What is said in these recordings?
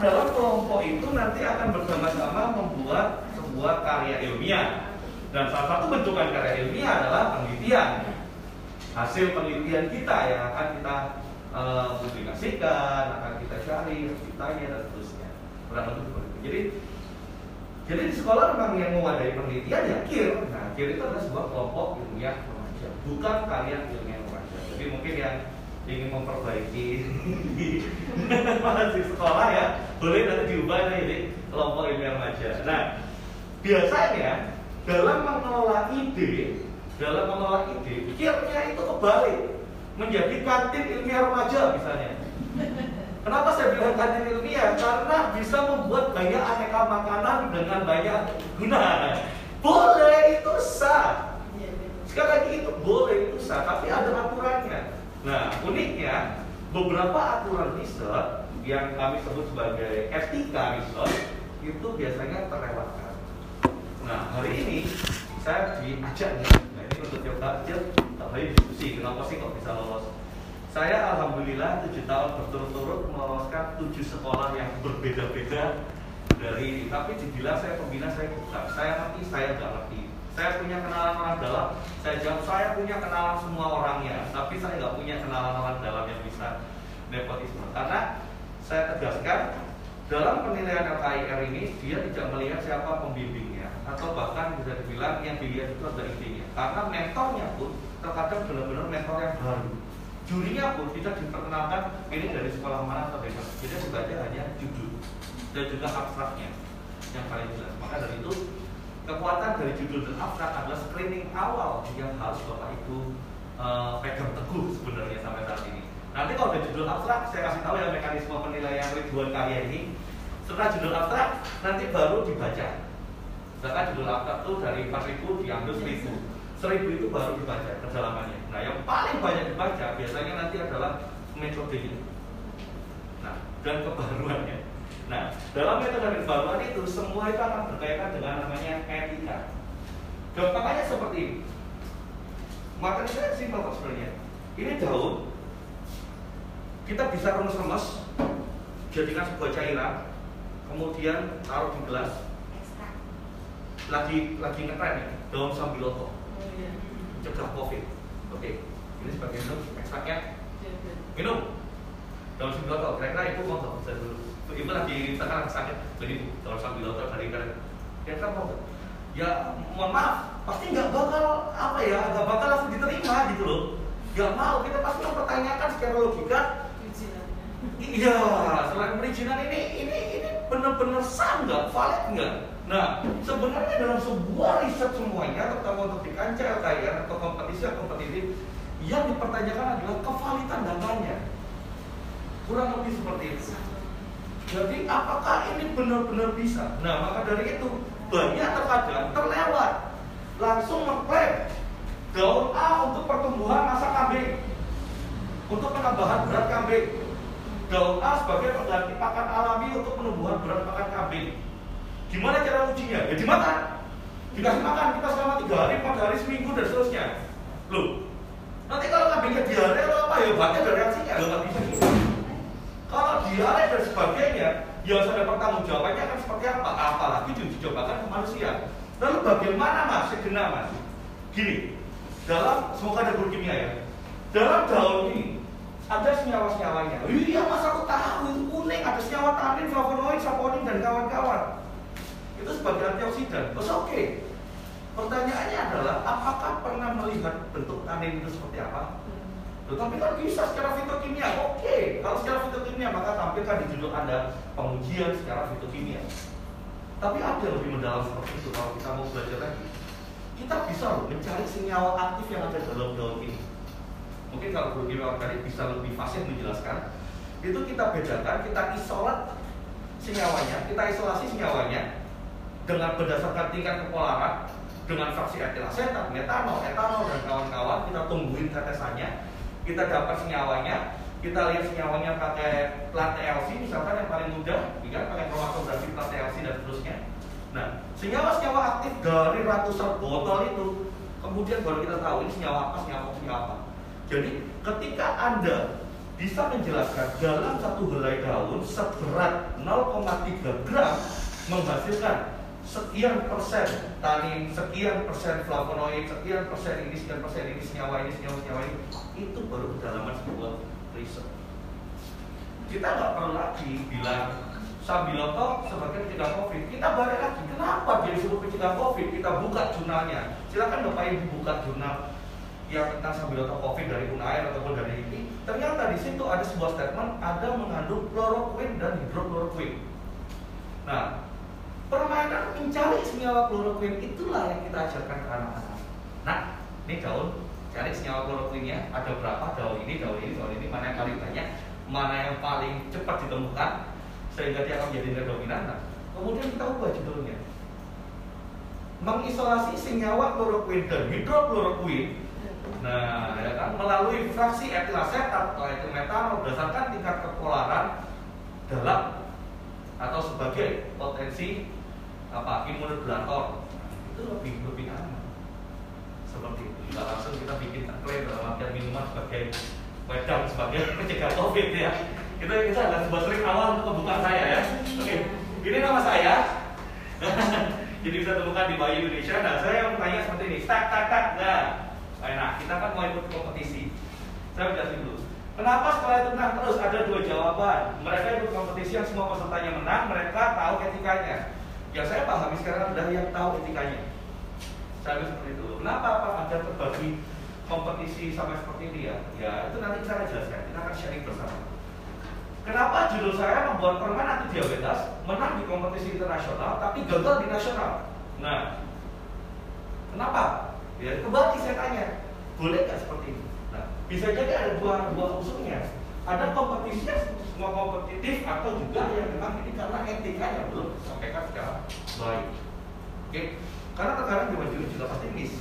dalam kelompok itu nanti akan bersama-sama membuat sebuah karya ilmiah. Dan salah satu bentukan karya ilmiah adalah penelitian. Hasil penelitian kita yang akan kita uh, publikasikan, akan kita cari, tanya dan seterusnya. Kurang lebih seperti. Jadi jadi di sekolah memang yang mewadai penelitian ya KIR. Nah, KIR itu adalah sebuah kelompok ilmiah remaja, bukan karya ilmiah remaja. Jadi mungkin yang ingin memperbaiki di sekolah ya boleh nanti diubah jadi kelompok ilmiah remaja. Nah, biasanya dalam mengelola ide, dalam mengelola ide, KIR-nya itu kebalik menjadi kantin ilmiah remaja misalnya. Kenapa saya bilang kantin ilmiah? Karena bisa membuat banyak aneka makanan dengan banyak guna. Boleh itu sah. Sekali lagi itu boleh itu sah, tapi ada aturannya. Nah, uniknya beberapa aturan riset yang kami sebut sebagai etika riset itu biasanya terlewatkan. Nah, hari ini saya diajak nih, nah ini untuk coba aja, tapi diskusi kenapa sih kok bisa lolos? Saya alhamdulillah tujuh tahun berturut-turut meloloskan tujuh sekolah yang berbeda-beda dari tapi dibilang saya pembina saya bukan saya ngerti saya nggak ngerti saya punya kenalan orang dalam saya jawab saya punya kenalan semua orangnya tapi saya nggak punya kenalan orang dalam yang bisa nepotisme karena saya tegaskan dalam penilaian LKIR ini dia tidak melihat siapa pembimbingnya atau bahkan bisa dibilang yang dilihat itu adalah idenya karena mentornya pun terkadang benar-benar mentor yang baru jurinya pun tidak diperkenalkan ini dari sekolah mana atau dari mana. Jadi sebagai hanya judul dan juga abstraknya yang paling jelas. Maka dari itu kekuatan dari judul dan abstrak adalah screening awal yang harus bapak ibu uh, pegang teguh sebenarnya sampai saat ini. Nanti kalau ada judul abstrak, saya kasih tahu ya mekanisme penilaian ribuan karya ini. Setelah judul abstrak, nanti baru dibaca. Misalkan judul abstrak itu dari 4000 diambil 1000 seribu itu baru dibaca kedalamannya. Nah, yang paling banyak dibaca biasanya nanti adalah metodenya. Nah, dan kebaruannya. Nah, dalam metode kebaruan itu semua itu akan berkaitan dengan namanya etika. Gampangnya seperti ini. Maka ini simpel kok sebenarnya. Ini daun kita bisa remes-remes jadikan sebuah cairan, kemudian taruh di gelas. Lagi lagi ngetren ya, daun sambiloto cegah covid. Oke ini sebagai minum ekstraknya minum. Daun sambiloto kira-kira ibu mau nggak? Bisa dulu ibu lagi sekarang sakit. Jadi daun sambiloto dari kalian kira-kira mau nggak ya mohon maaf pasti nggak bakal apa ya nggak bakal langsung diterima gitu loh. Nggak mau kita pasti mempertanyakan secara logika. Iya selain perizinan ini ini ini benar-benar sah nggak? Valid nggak? Nah, sebenarnya dalam sebuah riset semuanya, terutama untuk di kancah LKIR atau kompetisi atau kompetitif, yang dipertanyakan adalah kevalitan datanya. Kurang lebih seperti itu. Jadi, apakah ini benar-benar bisa? Nah, maka dari itu, banyak terkadang terlewat. Langsung mengklaim daun A untuk pertumbuhan masa kambing. Untuk penambahan berat kambing. Daun A sebagai pengganti pakan alami untuk penumbuhan berat pakan kambing Gimana cara ujinya? Ya dimakan. Dikasih makan kita selama tiga hari, empat hari, seminggu dan seterusnya. Loh, nanti kalau kambingnya diare atau apa ya berarti ada reaksinya, nggak bisa gitu. Kalau diare dan sebagainya, ya sudah pertanggung jawabannya akan seperti apa? Apalagi diuji cobakan ke manusia. Lalu bagaimana mas, segena mas? Gini, dalam semoga ada guru kimia ya. Dalam daun ini ada senyawa-senyawanya. Iya mas aku tahu itu kuning, ada senyawa tanin, flavonoid, saponin dan kawan-kawan itu sebagai antioksidan. Oke. Okay. Pertanyaannya adalah apakah pernah melihat bentuk tanin itu seperti apa? Tapi kan bisa secara fitokimia. Oke, okay. kalau secara fitokimia maka tampilkan di judul Anda pengujian secara fitokimia. Tapi ada lebih mendalam seperti itu kalau kita mau belajar lagi. Kita bisa loh mencari senyawa aktif yang ada dalam daun ini. Mungkin kalau guru kimia tadi bisa lebih fasih menjelaskan. Itu kita bedakan, kita isolat senyawanya, kita isolasi senyawanya, dengan berdasarkan tingkat kepolaran dengan fraksi etil asetat, metanol, etanol dan kawan-kawan kita tungguin tetesannya, kita dapat senyawanya, kita lihat senyawanya pakai plat TLC misalkan yang paling mudah, ya pakai kromatografi plat TLC dan seterusnya. Nah, senyawa-senyawa aktif dari ratusan botol itu kemudian baru kita tahu ini senyawa apa, senyawa apa, senyawa apa. Jadi ketika Anda bisa menjelaskan dalam satu helai daun seberat 0,3 gram menghasilkan sekian persen tanin, sekian persen flavonoid, sekian persen ini, sekian persen ini, senyawa ini, senyawa senyawa ini, itu baru kedalaman sebuah riset. Kita nggak perlu lagi bilang Sambiloto sebagai pencegah COVID. Kita balik lagi, kenapa dia disebut pencegah COVID? Kita buka jurnalnya. Silakan Bapak Ibu buka jurnal yang tentang Sambiloto COVID dari Unair ataupun dari ini. Ternyata di situ ada sebuah statement ada mengandung chloroquine dan hidrokloroquine. Nah, permainan mencari senyawa kloroquine itulah yang kita ajarkan ke anak-anak. Nah, ini daun, cari senyawa kloroquine-nya. Ada berapa? Daun ini, daun ini, daun ini, mana yang paling banyak, mana yang paling cepat ditemukan, sehingga dia akan menjadi dominan. Nah, kemudian kita ubah judulnya. Mengisolasi senyawa kloroquine dan hidrokloroquine. Nah, ya kan? Melalui fraksi etil asetat atau etil metanol berdasarkan tingkat kepolaran dalam atau sebagai potensi apa imunodulator itu lebih lebih aman seperti itu. Tidak langsung kita bikin klaim dalam artian minuman sebagai wedang sebagai pencegah covid ya. Itu kita adalah sebuah trik awal untuk pembukaan saya ya. Oke ini nama saya. Jadi bisa temukan di Bayi Indonesia. Nah saya mau tanya seperti ini. Tak tak tak nah nah kita kan mau ikut kompetisi. Saya jelasin dulu. Kenapa setelah itu menang terus? Ada dua jawaban. Mereka ikut kompetisi yang semua pesertanya menang, mereka tahu etikanya. Yang saya pahami sekarang adalah yang tahu etikanya. Saya seperti itu. Kenapa apa ada terbagi kompetisi sampai seperti ini ya? Ya itu nanti saya jelaskan. Kita akan sharing bersama. Kenapa judul saya membuat permen anti diabetes menang di kompetisi internasional tapi gagal di nasional? Nah, kenapa? Ya kembali saya tanya, boleh nggak seperti ini? Nah, bisa jadi ada dua dua usulnya. Ada kompetisi yang semua kompetitif atau juga yang memang ini karena etikanya belum disampaikan secara baik. Oke, karena terkadang di majelis juga pasti miss.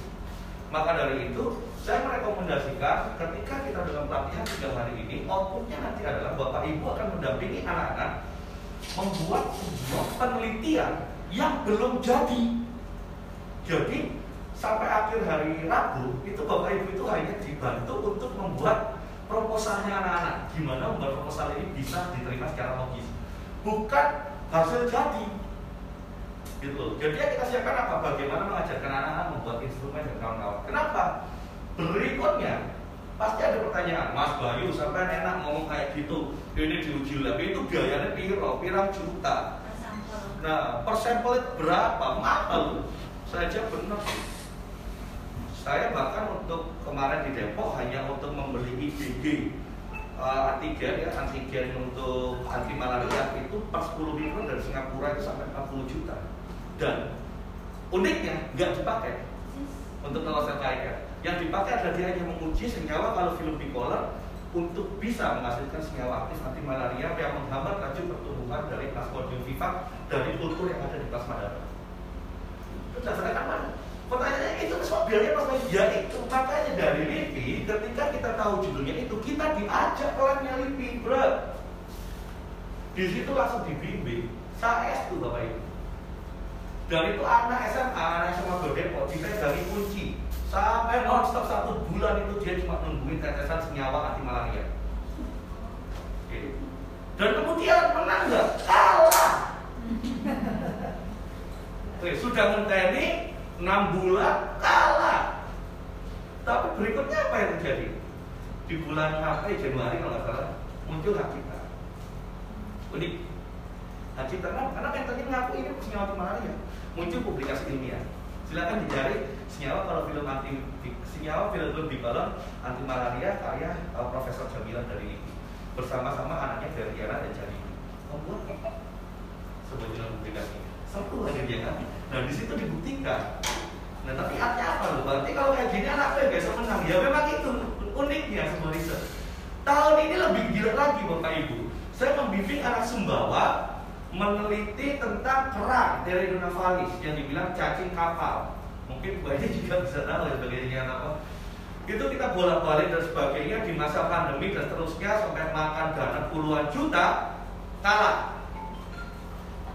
Maka dari itu, saya merekomendasikan ketika kita dalam pelatihan tiga hari ini, outputnya nanti adalah Bapak Ibu akan mendampingi anak-anak membuat sebuah penelitian yang belum jadi. Jadi sampai akhir hari Rabu itu Bapak Ibu itu hanya dibantu untuk membuat proposalnya anak-anak. Gimana membuat proposal ini bisa diterima secara logis? Bukan hasil jadi. Gitu loh. Jadi yang kita siapkan apa? Bagaimana mengajarkan anak-anak membuat instrumen dan kawan-kawan? Kenapa? Berikutnya pasti ada pertanyaan. Mas Bayu sampai enak ngomong kayak gitu. Ini diuji lab. Itu biayanya piro? Pirang juta? Nah per sampel berapa? Mahal. Saja benar saya bahkan untuk kemarin di Depok hanya untuk membeli IgG uh, antigen ya antigen untuk anti malaria itu per 10 mikron dari Singapura itu sampai 40 juta dan uniknya nggak dipakai untuk telur ya. yang dipakai adalah dia hanya menguji senyawa kalau film bipolar untuk bisa menghasilkan senyawa aktif anti malaria yang menghambat laju pertumbuhan dari Plasmodium vivax dari kultur yang ada di plasma darah. Itu dasarnya mana? Pertanyaannya itu semua biaya pas Ya itu makanya dari LIPI ketika kita tahu judulnya itu kita diajak kelasnya LIPI bro. Di situ langsung dibimbing. Saya S tuh bapak ibu. Dan itu anak SMA, anak SMA Depok dari kunci sampai nonstop satu bulan itu dia cuma nungguin tetesan senyawa anti malaria. Dan kemudian menang nggak? Kalah. Oke, sudah menteni 6 bulan kalah. Tapi berikutnya apa yang terjadi? Di bulan apa Januari kalau nggak salah muncul hak cipta. Unik. Hak kenapa? Karena kan tadi mengaku ini senyawa malaria. Muncul publikasi ilmiah. Silakan dicari senyawa kalau film anti senyawa film bibalon anti malaria karya uh, Profesor Jamila dari bersama-sama anaknya dari Diana dan Jadi membuat sebuah jurnal publikasi lagi dia kan nah di situ dibuktikan nah tapi artinya apa loh berarti kalau kayak gini anak yang biasa menang ya memang itu uniknya sebuah riset tahun ini lebih gila lagi bapak ibu saya membimbing anak Sumbawa meneliti tentang kerang Teridona navalis yang dibilang cacing kapal. Mungkin banyak juga bisa tahu ya sebagainya apa. Itu kita bolak-balik dan sebagainya di masa pandemi dan seterusnya sampai makan dana puluhan juta kalah.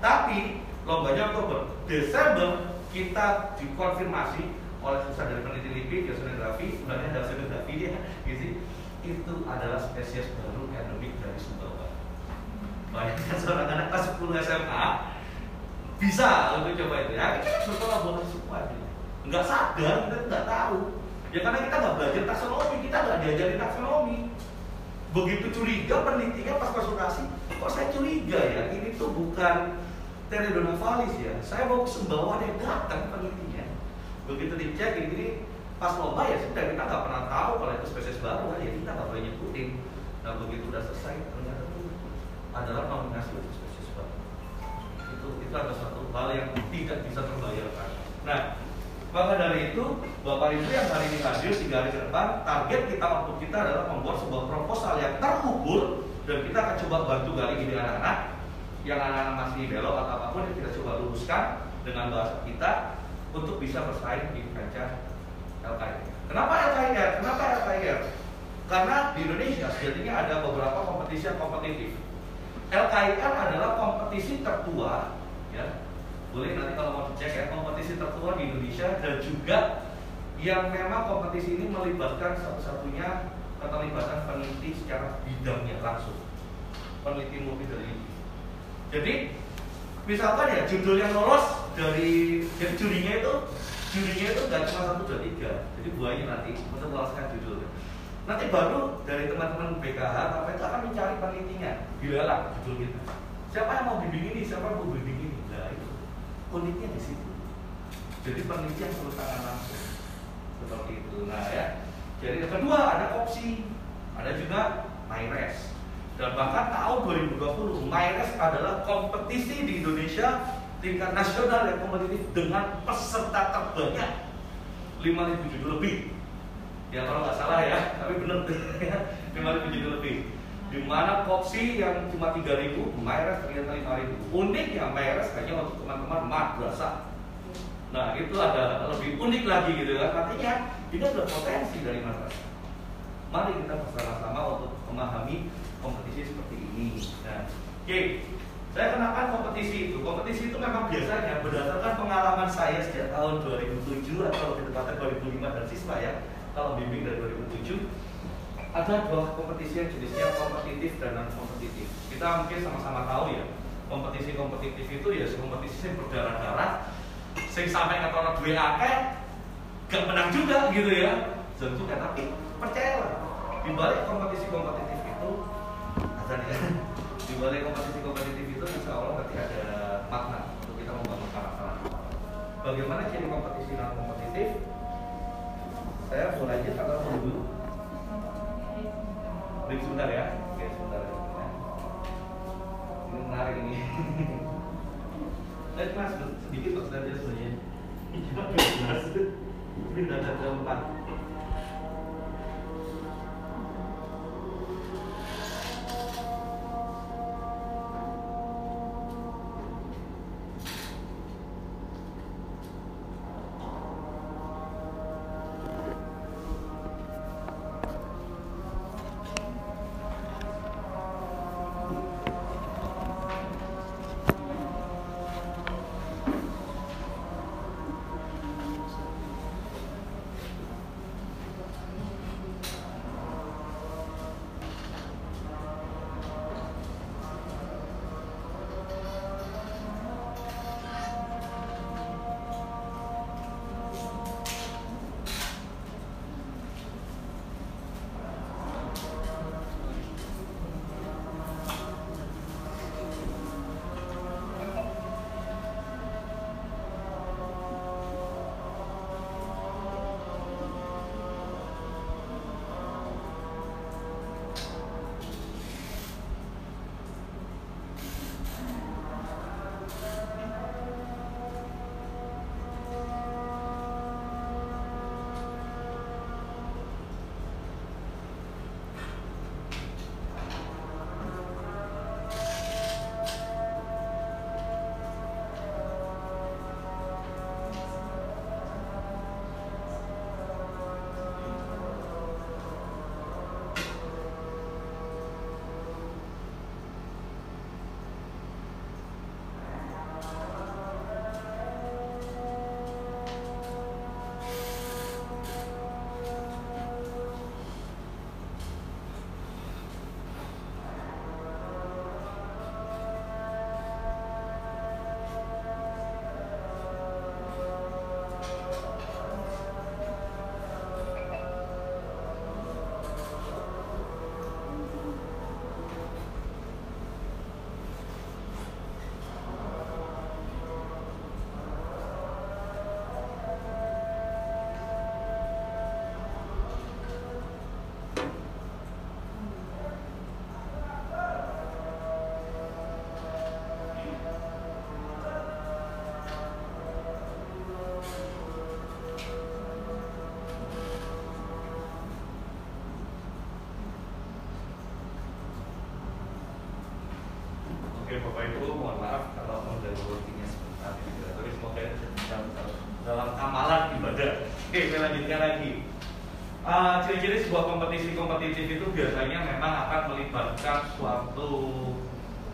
Tapi lombanya Oktober, Desember kita dikonfirmasi oleh susah dari peneliti LIPI, geosonografi, sebenarnya ada oceanografi dia, gitu. Itu adalah spesies baru endemik dari Sumbawa. Bayangkan seorang anak kelas 10 SMA bisa untuk coba itu ya kita berkolaborasi semua gitu. nggak sadar kita nggak tahu ya karena kita nggak belajar taksonomi kita nggak diajarin taksonomi begitu curiga penelitinya pas konsultasi kok saya curiga ya ini tuh bukan Teredona valis ya. Saya mau sembawa yang datang penelitinya begitu dicek ini pas lomba ya sudah kita nggak pernah tahu kalau itu spesies baru kan ya kita nggak boleh nyebutin. Nah begitu udah selesai ternyata itu adalah nominasi untuk spesies baru. Itu itu adalah satu hal yang tidak bisa terbayarkan nah maka dari itu Bapak Ibu yang hari ini hadir tiga hari ke depan target kita waktu kita adalah membuat sebuah proposal yang terukur dan kita akan coba bantu kali ini anak-anak yang anak-anak masih belok atau apa pun kita coba luruskan dengan bahasa kita untuk bisa bersaing di kancah LKR. Kenapa LKR? Kenapa LKR? Karena di Indonesia sejatinya ada beberapa kompetisi yang kompetitif. LKR adalah kompetisi tertua, ya. Boleh nanti kalau mau dicek ya, kompetisi tertua di Indonesia dan juga yang memang kompetisi ini melibatkan satu-satunya keterlibatan peneliti secara bidangnya langsung peneliti multidisipliner jadi misalkan ya judul yang lolos dari jadi jurinya itu jurinya itu nggak cuma satu dua tiga. Jadi buahnya nanti untuk meloloskan judul nanti baru dari teman-teman BKH apa itu akan mencari penelitinya. Dilelang judul kita. Siapa yang mau bimbing ini? Siapa yang mau bimbing ini? Nah itu. Uniknya di situ. Jadi peneliti yang perlu tangan langsung. Seperti itu. Nah ya. Jadi yang kedua ada opsi. Ada juga MyRes dan bahkan tahun 2020 MyRes adalah kompetisi di Indonesia tingkat nasional yang kompetitif dengan peserta terbanyak 5.000 judul lebih. Ya kalau nggak salah ya tapi benar. ya 5.000 judul lebih. Di mana kopsi yang cuma 3.000 MyRes ternyata 5.000 uniknya MyRes hanya untuk teman-teman madrasah. Nah itu ada lebih unik lagi gitu kan. Artinya ini adalah potensi dari madrasah. Mari kita bersama-sama untuk memahami kompetisi seperti ini. Nah, oke, okay. saya kenakan kompetisi itu. Kompetisi itu memang biasanya berdasarkan pengalaman saya sejak tahun 2007 atau lebih tepatnya 2005 dan siswa ya, kalau bimbing dari 2007 ada dua kompetisi yang jenisnya kompetitif dan non kompetitif. Kita mungkin sama-sama tahu ya, kompetisi kompetitif itu ya kompetisi yang berdarah-darah, sing sampai ke orang dua akeh, gak menang juga gitu ya. Tentu tapi percayalah di balik kompetisi kompetitif itu azan ya di balik kompetisi kompetitif itu insya Allah nanti ada makna untuk kita membangun karakter bagaimana ciri kompetisi non kompetitif saya mulai aja atau dulu break sebentar ya oke sebentar ya. ini menarik ini Lihat mas, sedikit kok saja sebenarnya. Ini udah ada empat. Bapak Ibu mohon maaf kalau mendahulunya sebentar ini tapi semoga bisa dalam amalan ibadah. Oke saya lanjutkan lagi. Uh, ciri-ciri sebuah kompetisi kompetitif itu biasanya memang akan melibatkan suatu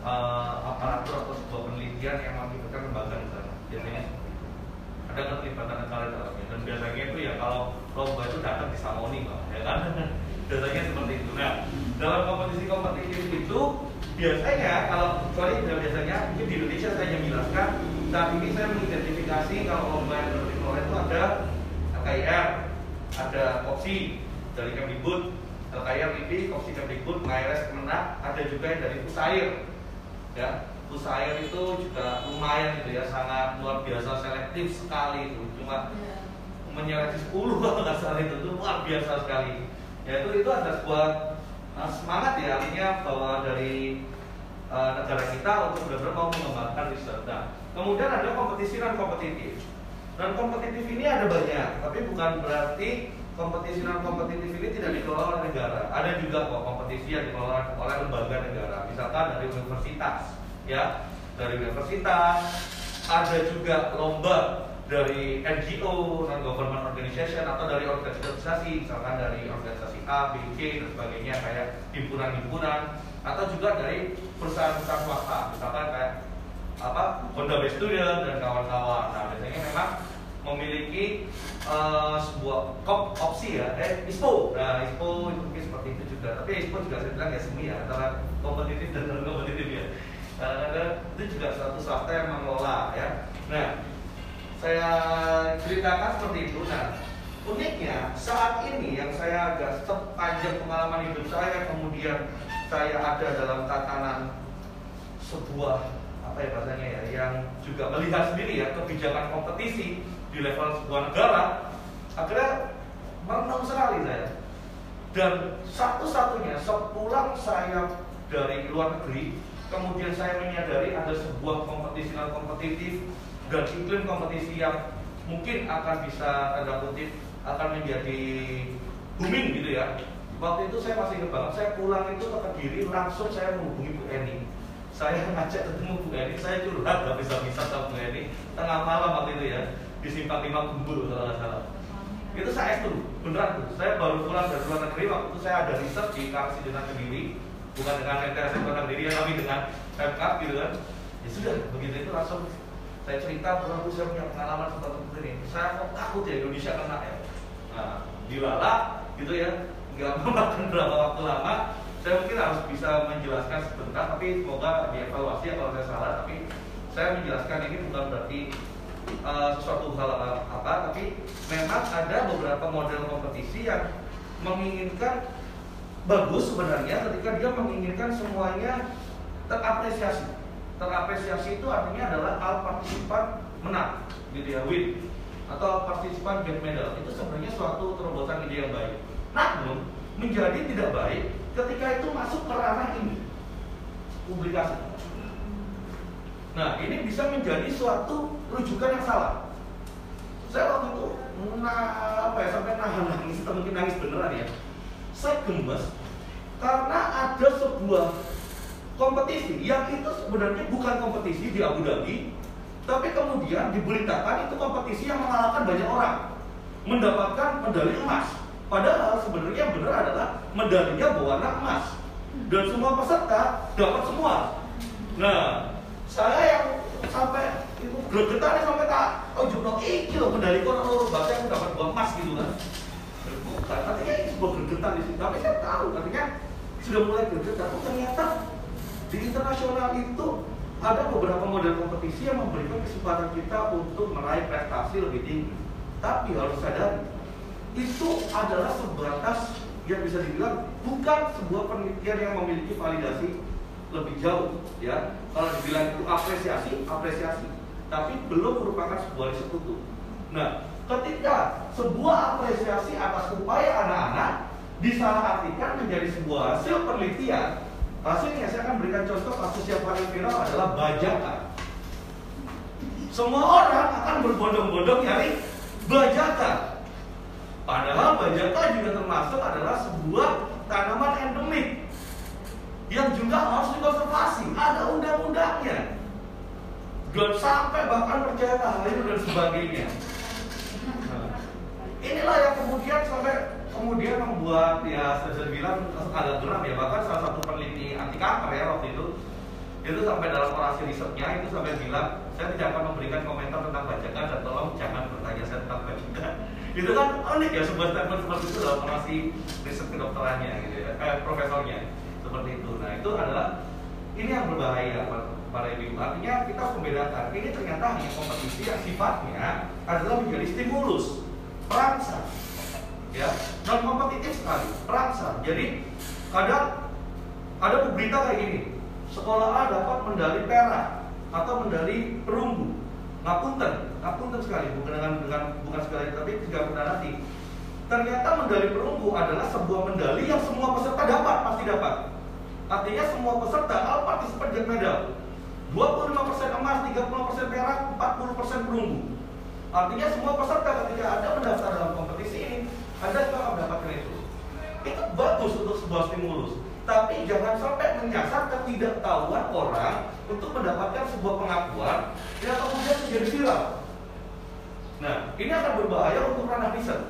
uh, aparatur atau sebuah penelitian yang melibatkan lembaga negara. Biasanya ada keterlibatan negara dalamnya dan biasanya itu ya kalau lomba itu datang di Samoni ya kan biasanya seperti itu. Nah dalam kompetisi kompetitif itu biasanya kalau sorry biasanya mungkin di Indonesia saya hanya menjelaskan saat ini saya mengidentifikasi kalau lomba yang berarti itu ada LKIR, ada opsi dari Kemdikbud, LKIR LIPI, opsi Kemdikbud, MyRes Kemenak, ada juga yang dari Pusair. Ya, Pusair itu juga lumayan gitu ya, sangat luar biasa selektif sekali itu. Cuma yeah. menyeleksi 10 kalau nggak salah itu, itu luar biasa sekali. Ya itu itu ada sebuah nah, semangat ya artinya bahwa dari uh, negara kita untuk benar-benar mau mengembangkan riset. Nah, kemudian ada kompetisi non kompetitif. Non kompetitif ini ada banyak, tapi bukan berarti kompetisi non kompetitif ini tidak dikelola oleh negara. Ada juga kok kompetisi yang dikelola oleh lembaga negara, misalkan dari universitas, ya, dari universitas. Ada juga lomba dari NGO, non government organization atau dari organisasi, misalkan dari organisasi A, B, C dan sebagainya kayak himpunan-himpunan atau juga dari perusahaan-perusahaan swasta misalkan kayak apa Honda Best Student dan kawan-kawan nah biasanya memang memiliki uh, sebuah kop opsi ya. Eh ISPO. Nah ISPO itu mungkin seperti itu juga. Tapi ISPO juga saya bilang ya semi ya antara kompetitif dan non kompetitif ya. Karena itu juga suatu swasta yang mengelola ya. Nah saya ceritakan seperti itu. Nah uniknya saat ini yang saya agak sepanjang pengalaman hidup saya kemudian saya ada dalam tatanan sebuah apa ya bahasanya ya yang juga melihat sendiri ya kebijakan kompetisi di level sebuah negara akhirnya merenung sekali saya. Dan satu-satunya sepulang saya dari luar negeri kemudian saya menyadari ada sebuah kompetisi non kompetitif dan iklim kompetisi yang mungkin akan bisa tanda kutip akan menjadi booming gitu ya. Waktu itu saya masih ingat banget, saya pulang itu ke Kediri langsung saya menghubungi Bu Eni. Saya ngajak ketemu Bu Eni, saya curhat bisa-bisa sama Bu Eni tengah malam waktu itu ya di simpang lima kumpul kalau nggak salah. Itu saya itu beneran tuh. Saya baru pulang dari luar negeri waktu itu saya ada riset di Karsi dengan Kediri, bukan dengan MTS Kota Kediri ya, tapi dengan Pemkap gitu kan. Ya sudah, begitu itu langsung saya cerita bahwa saya punya pengalaman seperti ini. Saya kok takut ya Indonesia kena ya. Nah, dilala gitu ya nggak memakan berapa waktu lama saya mungkin harus bisa menjelaskan sebentar tapi semoga dievaluasi ya kalau saya salah tapi saya menjelaskan ini bukan berarti uh, sesuatu hal apa tapi memang ada beberapa model kompetisi yang menginginkan bagus sebenarnya ketika dia menginginkan semuanya terapresiasi. Terapresiasi itu artinya adalah al partisipan menang gitu ya win atau partisipan get medal. Itu sebenarnya suatu terobosan ide yang baik. Namun menjadi tidak baik ketika itu masuk ke ranah ini publikasi. Nah ini bisa menjadi suatu rujukan yang salah. Saya waktu itu nah, apa ya sampai nahan nangis atau mungkin nangis beneran ya. Saya gemes karena ada sebuah kompetisi yang itu sebenarnya bukan kompetisi di Abu Dhabi, tapi kemudian diberitakan itu kompetisi yang mengalahkan banyak orang mendapatkan medali emas. Padahal sebenarnya yang benar adalah medalinya berwarna emas dan semua peserta dapat semua. Nah, saya yang sampai itu gregetan sampai tak oh jono iki loh medali kono loro bahasa yang dapat emas gitu kan. Bukan, artinya ini sebuah gregetan di situ. Tapi saya tahu artinya sudah mulai gregetan. Oh ternyata di internasional itu ada beberapa model kompetisi yang memberikan kesempatan kita untuk meraih prestasi lebih tinggi. Tapi harus sadari itu adalah sebatas yang bisa dibilang bukan sebuah penelitian yang memiliki validasi lebih jauh ya. Kalau dibilang itu apresiasi apresiasi. Tapi belum merupakan sebuah sekutu. Nah ketika sebuah apresiasi atas upaya anak-anak disalahartikan menjadi sebuah hasil penelitian hasilnya saya akan berikan contoh kasus yang paling viral adalah bajakan. Semua orang akan berbondong-bondong nyari bajakan. Padahal bajaka juga termasuk adalah sebuah tanaman endemik yang juga harus dikonservasi. Ada undang-undang dan sampai bahkan percaya tahlil dan sebagainya. Nah, inilah yang kemudian sampai kemudian membuat ya saya bilang agak geram ya bahkan salah satu peneliti anti kanker ya waktu itu itu sampai dalam orasi risetnya itu sampai bilang saya tidak akan memberikan komentar tentang bajakan dan tolong jangan bertanya saya tentang bajakan itu kan unik ya sebuah statement seperti itu dalam orasi riset kedokterannya gitu ya eh, profesornya seperti itu nah itu adalah ini yang berbahaya para ibu artinya kita harus membedakan ini ternyata hanya kompetisi yang sifatnya adalah menjadi stimulus perangsang ya dan kompetitif sekali perangsang jadi kadang ada berita kayak gini sekolah A dapat medali perak atau medali perunggu. Ngapunten, ngapunten sekali, bukan dengan, dengan bukan sekali tapi tiga pernah nanti. Ternyata medali perunggu adalah sebuah medali yang semua peserta dapat, pasti dapat. Artinya semua peserta all participant get medal. 25% emas, 30% perak, 40% perunggu. Artinya semua peserta ketika Anda mendaftar dalam kompetisi ini, Anda juga mendapatkan itu. Itu bagus untuk sebuah stimulus tapi jangan sampai menyasar ketidaktahuan orang untuk mendapatkan sebuah pengakuan yang kemudian menjadi viral. Nah, ini akan berbahaya untuk ranah riset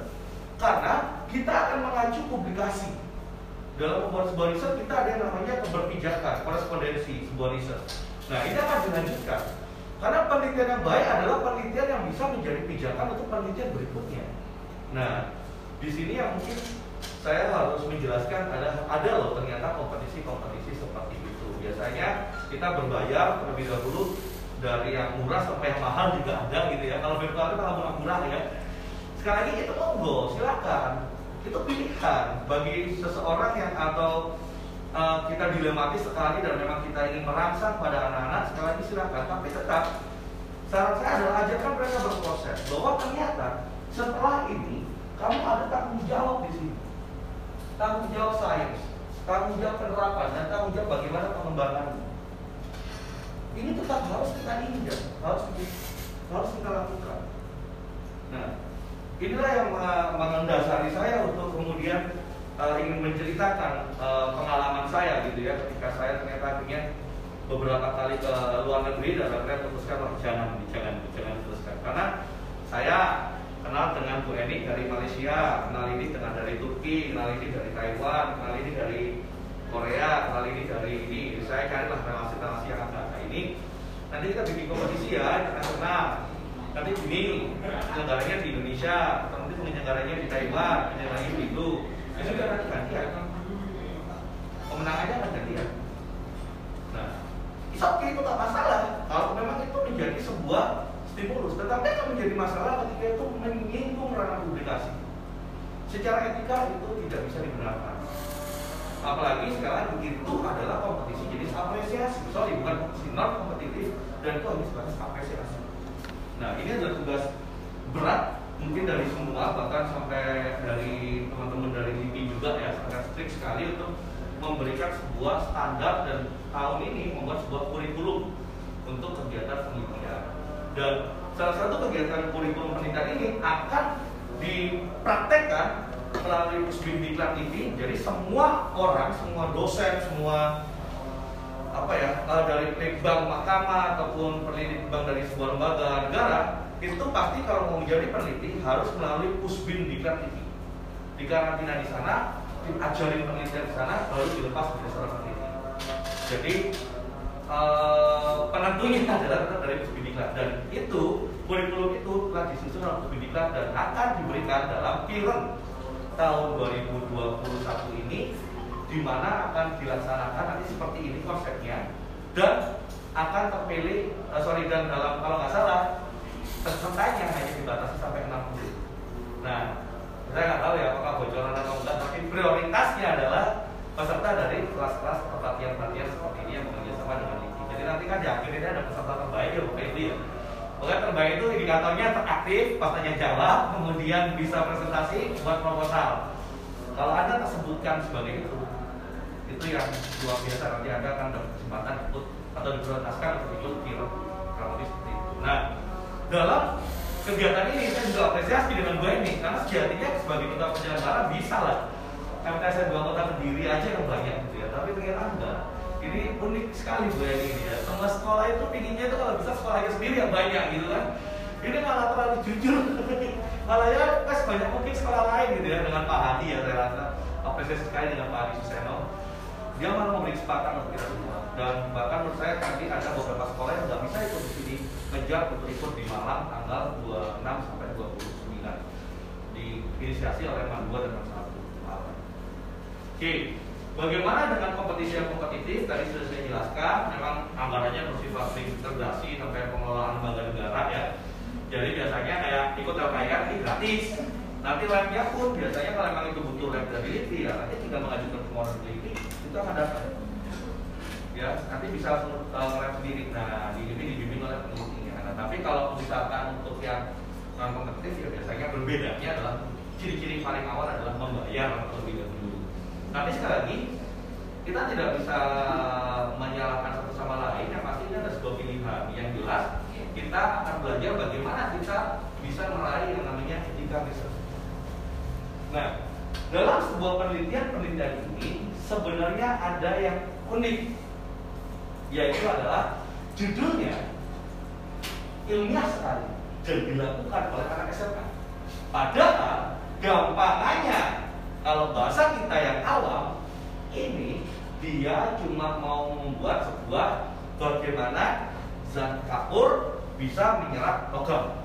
karena kita akan mengacu publikasi. Dalam membuat sebuah riset kita ada yang namanya keberpijakan, korespondensi sebuah riset. Nah, ini akan dilanjutkan. Karena penelitian yang baik adalah penelitian yang bisa menjadi pijakan untuk penelitian berikutnya. Nah, di sini yang mungkin saya harus menjelaskan ada ada loh ternyata kompetisi-kompetisi seperti itu. Biasanya kita berbayar terlebih dahulu dari yang murah sampai yang mahal juga ada gitu ya. Kalau virtual itu kalau murah ya. Sekali lagi itu monggo, silakan. Itu pilihan bagi seseorang yang atau uh, kita dilematis sekali dan memang kita ingin merangsang pada anak-anak sekali lagi silakan. Tapi tetap saran saya adalah ajarkan mereka berproses bahwa ternyata setelah ini kamu ada tanggung jawab di sini tanggung jawab sains, tanggung jawab penerapan, dan tanggung jawab bagaimana pengembangannya. Ini tetap harus kita injak, harus kita, harus kita lakukan. Nah, inilah yang mendasari saya untuk kemudian uh, ingin menceritakan uh, pengalaman saya gitu ya ketika saya ternyata akhirnya beberapa kali ke luar negeri dan akhirnya putuskan jangan jangan jangan teruskan karena saya kenal dengan Bu Eni dari Malaysia, kenal ini dengan dari Turki, kenal ini dari Taiwan, kenal ini dari Korea, kenal ini dari ini. Saya carilah relasi-relasi yang ada ini. Nanti kita bikin kompetisi ya internasional. Nanti ini negaranya di Indonesia, nanti penyelenggaranya di Taiwan, penyelenggaranya di itu. Itu juga nanti gantian. Pemenangannya akan gantian. Nah, itu oke itu tak masalah. Kalau memang itu menjadi sebuah stimulus, tetapi akan menjadi masalah ketika itu menyinggung ranah publikasi. Secara etika itu tidak bisa dibenarkan. Apalagi sekarang itu adalah kompetisi jenis apresiasi, sorry bukan kompetisi non kompetitif dan itu hanya sebatas apresiasi. Nah ini adalah tugas berat mungkin dari semua bahkan sampai dari teman-teman dari LIPI juga ya sangat strict sekali untuk memberikan sebuah standar dan tahun ini membuat sebuah kurikulum untuk kegiatan penelitian dan salah satu kegiatan kurikulum pendidikan ini akan dipraktekkan melalui Pusbin Diklat ini. Jadi semua orang, semua dosen, semua apa ya dari litbang mahkamah ataupun peneliti bank dari sebuah lembaga negara itu pasti kalau mau menjadi peneliti harus melalui Pusbin Diklat ini. Dikarantina di sana, diajarin penelitian di sana, lalu dilepas menjadi seorang peneliti. Jadi uh, penentunya adalah dari Pusbin Diklat dan itu kurikulum itu telah disusun oleh Pusbin Diklat dan akan diberikan dalam film tahun 2021 ini di mana akan dilaksanakan nanti seperti ini konsepnya dan akan terpilih uh, sorry dan dalam kalau nggak salah pesertanya hanya dibatasi sampai 60 nah saya nggak tahu ya apakah bocoran atau enggak tapi prioritasnya adalah peserta dari kelas-kelas pelatihan-pelatihan seperti ini yang bekerja sama dengan LIPI. Jadi nanti kan di akhir ini ada peserta terbaik ya Bapak Ibu ya. Pokoknya terbaik itu indikatornya teraktif, pas tanya jawab, kemudian bisa presentasi buat proposal. Kalau Anda tersebutkan sebagai itu, itu yang luar biasa. Nanti Anda akan dapat kesempatan ikut atau diprioritaskan untuk ikut film kurang lebih seperti itu. Nah, dalam kegiatan ini saya juga apresiasi dengan Bu ini karena sejatinya sebagai kita penyelenggara bisa lah. MTSN dua kota Kediri aja yang banyak gitu ya tapi ternyata enggak. Ini unik sekali ya ini ya. Semua sekolah itu pinginnya itu kalau bisa sekolahnya sendiri yang banyak gitu kan. Ini malah terlalu jujur. Malah ya pas banyak mungkin sekolah lain gitu ya dengan Pak Hadi ya saya rasa. Apresiasi sekali dengan Pak Hadi Suseno dia malah memberi kesempatan untuk semua dan bahkan menurut saya tadi ada beberapa sekolah yang nggak bisa ikut di sini ngejar untuk ikut di Malang tanggal 26 sampai 29 diinisiasi oleh Mandua dan Mas Malang. Oke, Bagaimana dengan kompetisi yang kompetitif? Tadi sudah saya jelaskan, memang anggarannya bersifat integrasi sampai pengelolaan lembaga negara ya. Jadi biasanya kayak ikut LKR gratis. Nanti labnya pun biasanya kalau memang itu butuh lab ya nanti tinggal mengajukan permohonan ke LIPI itu akan dapat. Ya, nanti bisa uh, lab sendiri. Nah, di LIPI dibimbing oleh penelitinya. Nah, tapi kalau misalkan untuk yang non kompetitif ya biasanya berbedanya adalah ciri-ciri paling awal adalah membayar terlebih dahulu tapi sekali lagi kita tidak bisa menyalahkan satu sama lain. Yang pasti ini ada sebuah pilihan. Yang jelas kita akan belajar bagaimana kita bisa meraih yang namanya etika research. Nah, dalam sebuah penelitian penelitian ini sebenarnya ada yang unik, yaitu adalah judulnya ilmiah sekali dan dilakukan oleh anak SMA. Padahal gampangannya kalau bahasa kita yang awam, ini dia cuma mau membuat sebuah bagaimana zat kapur bisa menyerap logam.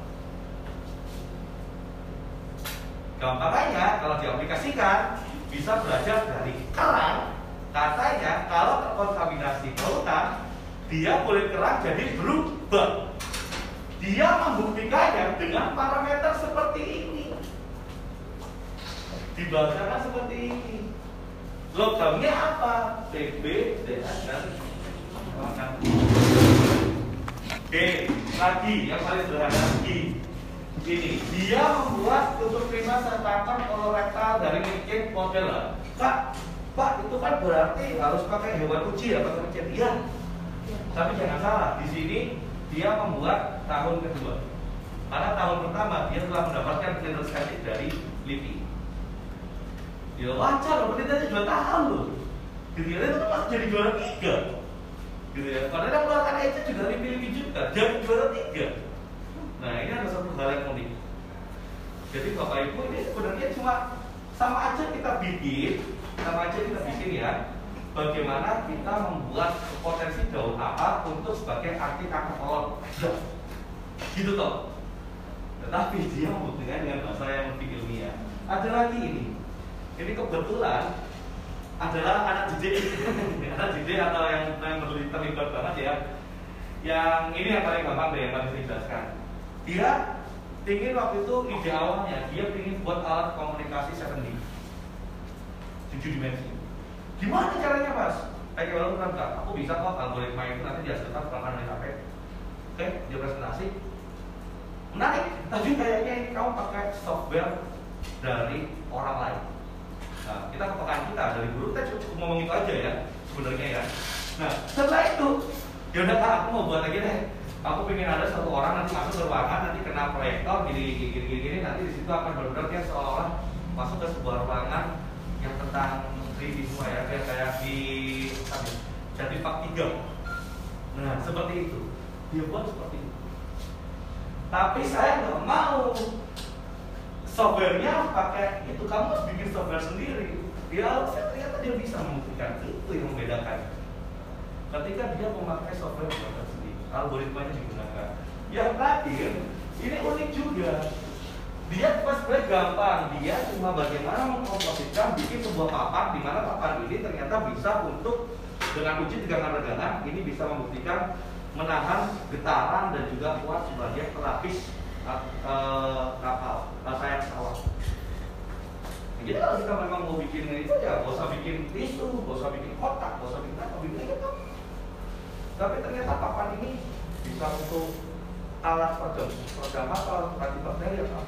Gampangnya kalau diaplikasikan bisa belajar dari kerang. Katanya kalau terkontaminasi polutan, dia kulit kerang jadi berubah. Dia membuktikannya dengan parameter seperti ini. Dibacakan seperti ini. Logamnya apa? PB DA dan Oke, lagi yang paling sederhana lagi ini dia membuat tutup prima sertakan kolorektal dari mungkin model. Pak, Pak itu kan berarti harus pakai hewan uji ya pakai iya. Tapi jangan salah di sini dia membuat tahun kedua. Karena tahun pertama dia telah mendapatkan clearance dari LIPI ya wajar loh penelitiannya dua tahun loh. Gitu ya itu masih jadi juara tiga. Gitu ya padahal yang melakukan itu juga lebih-lebih juga jadi juara tiga nah ini ada satu hal yang unik. Jadi bapak ibu ini sebenarnya cuma sama aja kita bikin sama aja kita bikin ya bagaimana kita membuat potensi daun apa untuk sebagai arti kata kolon gitu toh. Tetapi dia membuktikan dengan bahasa yang lebih ilmiah. Ada lagi ini. Ini kebetulan adalah anak didik. Anak didik atau yang yang terlibat banget ya. Yang ini yang paling gampang deh yang paling saya jelaskan dia ingin waktu itu ide awalnya dia ingin buat alat komunikasi 7D tujuh dimensi. Gimana caranya mas? Kayak kalau kan aku bisa kok algoritma itu nanti dihasilkan pelan dari HP. Oke dia presentasi. Menarik. Tapi kayaknya ini kamu pakai software dari orang lain. Nah, kita kepekaan kita dari guru kita cukup, cukup ngomong itu aja ya sebenarnya ya. Nah, setelah itu ya udah kak aku mau buat lagi deh. Aku pengen ada satu orang nanti masuk ke ruangan nanti kena proyektor gini gini gini, gini nanti di situ akan benar-benar dia seolah-olah masuk ke sebuah ruangan yang tentang 3D semua ya kayak kayak di apa, jadi pak tiga. Nah seperti itu. Dia buat seperti itu. Tapi saya nggak mau. Softwarenya pakai itu kamu harus bikin software sendiri. Dia saya ternyata dia bisa membuktikan itu yang membedakan. Ketika dia memakai software buatan algoritmanya digunakan yang terakhir ini unik juga dia pas gampang dia cuma bagaimana mengkomposisikan bikin sebuah papan di mana papan ini ternyata bisa untuk dengan uji tegangan-regangan ini bisa membuktikan menahan getaran dan juga kuat sebagai pelapis uh, kapal, sayap pesawat. Jadi kalau kita memang mau bikin itu ya gak usah bikin tisu, gak usah bikin kotak, gak usah bikin apa, bikin kan. Tapi ternyata papan ini bisa untuk alat peredam, peredam apa, antibakteri apa,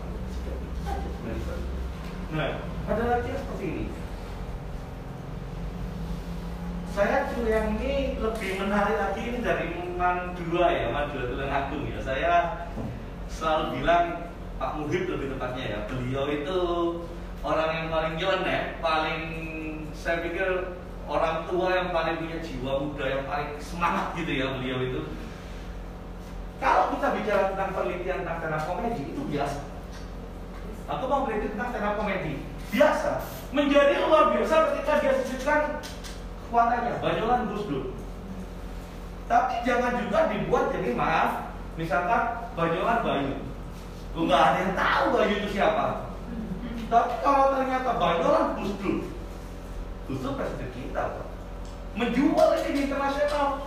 Nah, ada lagi seperti ini. Saya yang ini lebih menarik lagi ini dari Man dua ya, Man dua Tulang Agung ya. Saya selalu bilang Pak Muhib lebih tepatnya ya beliau itu orang yang paling nyeleneh paling saya pikir orang tua yang paling punya jiwa muda yang paling semangat gitu ya beliau itu. Kalau kita bicara tentang penelitian tentang stand komedi itu biasa. Aku mau meneliti tentang stand komedi biasa. Menjadi luar biasa ketika dia sisipkan kekuatannya banyolan Gus Dur tapi jangan juga dibuat jadi maaf misalkan banyolan Bayu. Nggak ada yang tahu Bayu itu siapa. Tapi kalau ternyata banyolan Gus Dur Dur presiden kita menjual ini di internasional.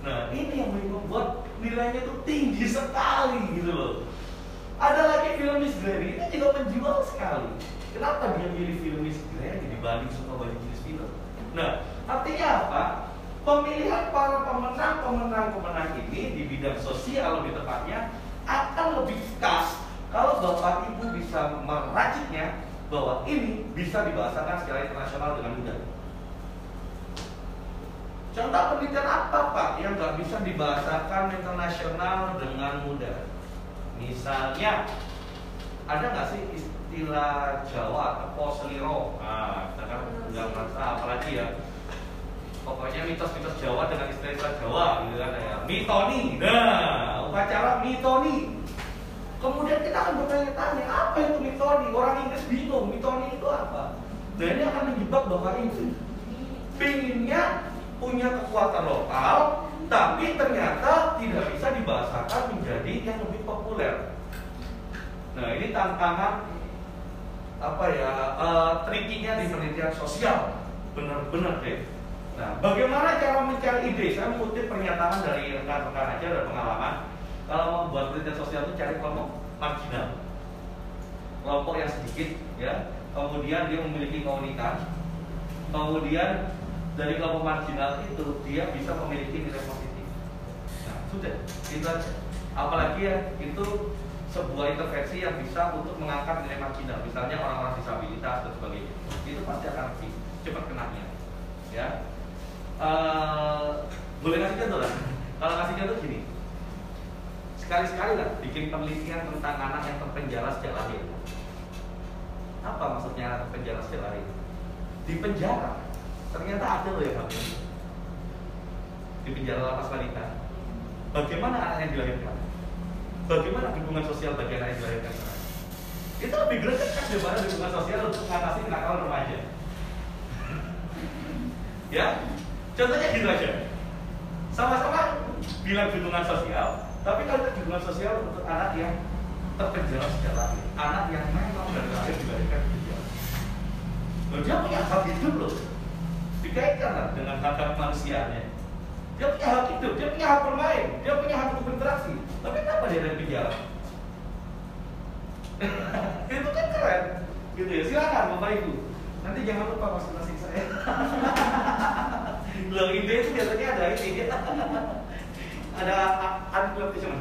Nah ini yang membuat nilainya itu tinggi sekali gitu loh. Ada lagi film Miss Granny itu juga menjual sekali. Kenapa dia milih film Miss Granny dibanding semua banyak jenis film? Nah artinya apa? Pemilihan para pemenang pemenang pemenang ini di bidang sosial lebih tepatnya akan lebih khas kalau bapak ibu bisa meraciknya bahwa ini bisa dibahasakan secara internasional dengan mudah. Contoh penelitian apa Pak yang nggak bisa dibahasakan internasional dengan mudah? Misalnya, ada nggak sih istilah Jawa atau poseliro? Ah, kita kan nggak merasa apalagi ya. Pokoknya mitos-mitos Jawa dengan istilah-istilah Jawa gitu kan ya. Mitoni. Nah, upacara mitoni. Kemudian kita akan bertanya-tanya, apa itu mitoni? Orang Inggris bingung, mitoni itu apa? Dan ini akan menjebak bapak itu. Pinginnya punya kekuatan lokal, tapi ternyata tidak bisa dibahasakan menjadi yang lebih populer. Nah ini tantangan apa ya uh, trikinya di penelitian sosial benar-benar deh. Nah bagaimana cara mencari ide? Saya mengutip pernyataan dari rekan-rekan aja dari pengalaman. Kalau mau buat penelitian sosial itu cari kelompok marginal, kelompok yang sedikit, ya. Kemudian dia memiliki komunitas, kemudian dari kelompok marginal itu dia bisa memiliki nilai positif. Nah, sudah, itu aja. Apalagi ya itu sebuah intervensi yang bisa untuk mengangkat nilai marginal, misalnya orang-orang disabilitas dan sebagainya. Itu pasti akan lebih cepat kenanya. Ya, uh, boleh kasih contoh lah. Kalau kasih contoh gini, sekali-sekali lah bikin penelitian tentang anak yang terpenjara sejak lahir. Apa maksudnya anak terpenjara sejak lahir? Di penjara Ternyata ada loh yang hamil di penjara lapas wanita. Bagaimana anak yang dilahirkan? Bagaimana dukungan sosial bagi anak yang dilahirkan? Itu lebih greget kan daripada dukungan sosial untuk mengatasi kenakalan remaja. ya, contohnya gitu aja. Sama-sama bilang dukungan sosial, tapi kalau dukungan sosial untuk anak yang terpenjara sejak lahir, anak yang memang dari lahir dilahirkan di penjara. Dia punya hak hidup loh dikaitkan dengan hak manusianya. Dia punya hak hidup, dia punya hak bermain, dia punya hak untuk berinteraksi. Tapi kenapa dia ada di penjara? itu kan keren, gitu ya. Silakan bapak ibu. Nanti jangan lupa masuk-masuk saya. Loh ide itu biasanya ada ini, ada advertisement,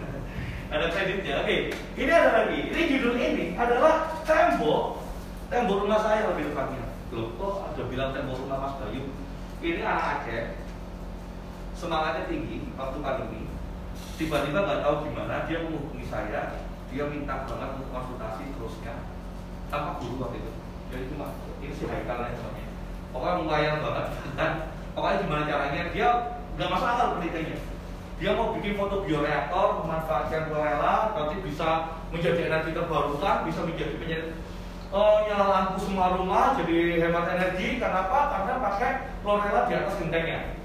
ada kreditnya. Oke, ini ada lagi. Ini judul ini adalah tembok, tembok rumah saya lebih tepatnya. Loh kok ada bilang tembok rumah Mas Bayu? Ini anak Aceh. Semangatnya tinggi waktu pandemi. Tiba-tiba nggak tahu gimana dia menghubungi saya. Dia minta banget untuk konsultasi terusnya. Tanpa guru waktu itu? Jadi cuma ini sih haikalnya semuanya pokoknya lumayan banget. Dan pokoknya gimana caranya dia nggak masalah penelitiannya dia mau bikin foto bioreaktor memanfaatkan chlorella nanti bisa menjadi energi terbarukan bisa menjadi penyedot oh, nyala lampu semua rumah jadi hemat energi kenapa? karena pakai chlorella di atas gentengnya.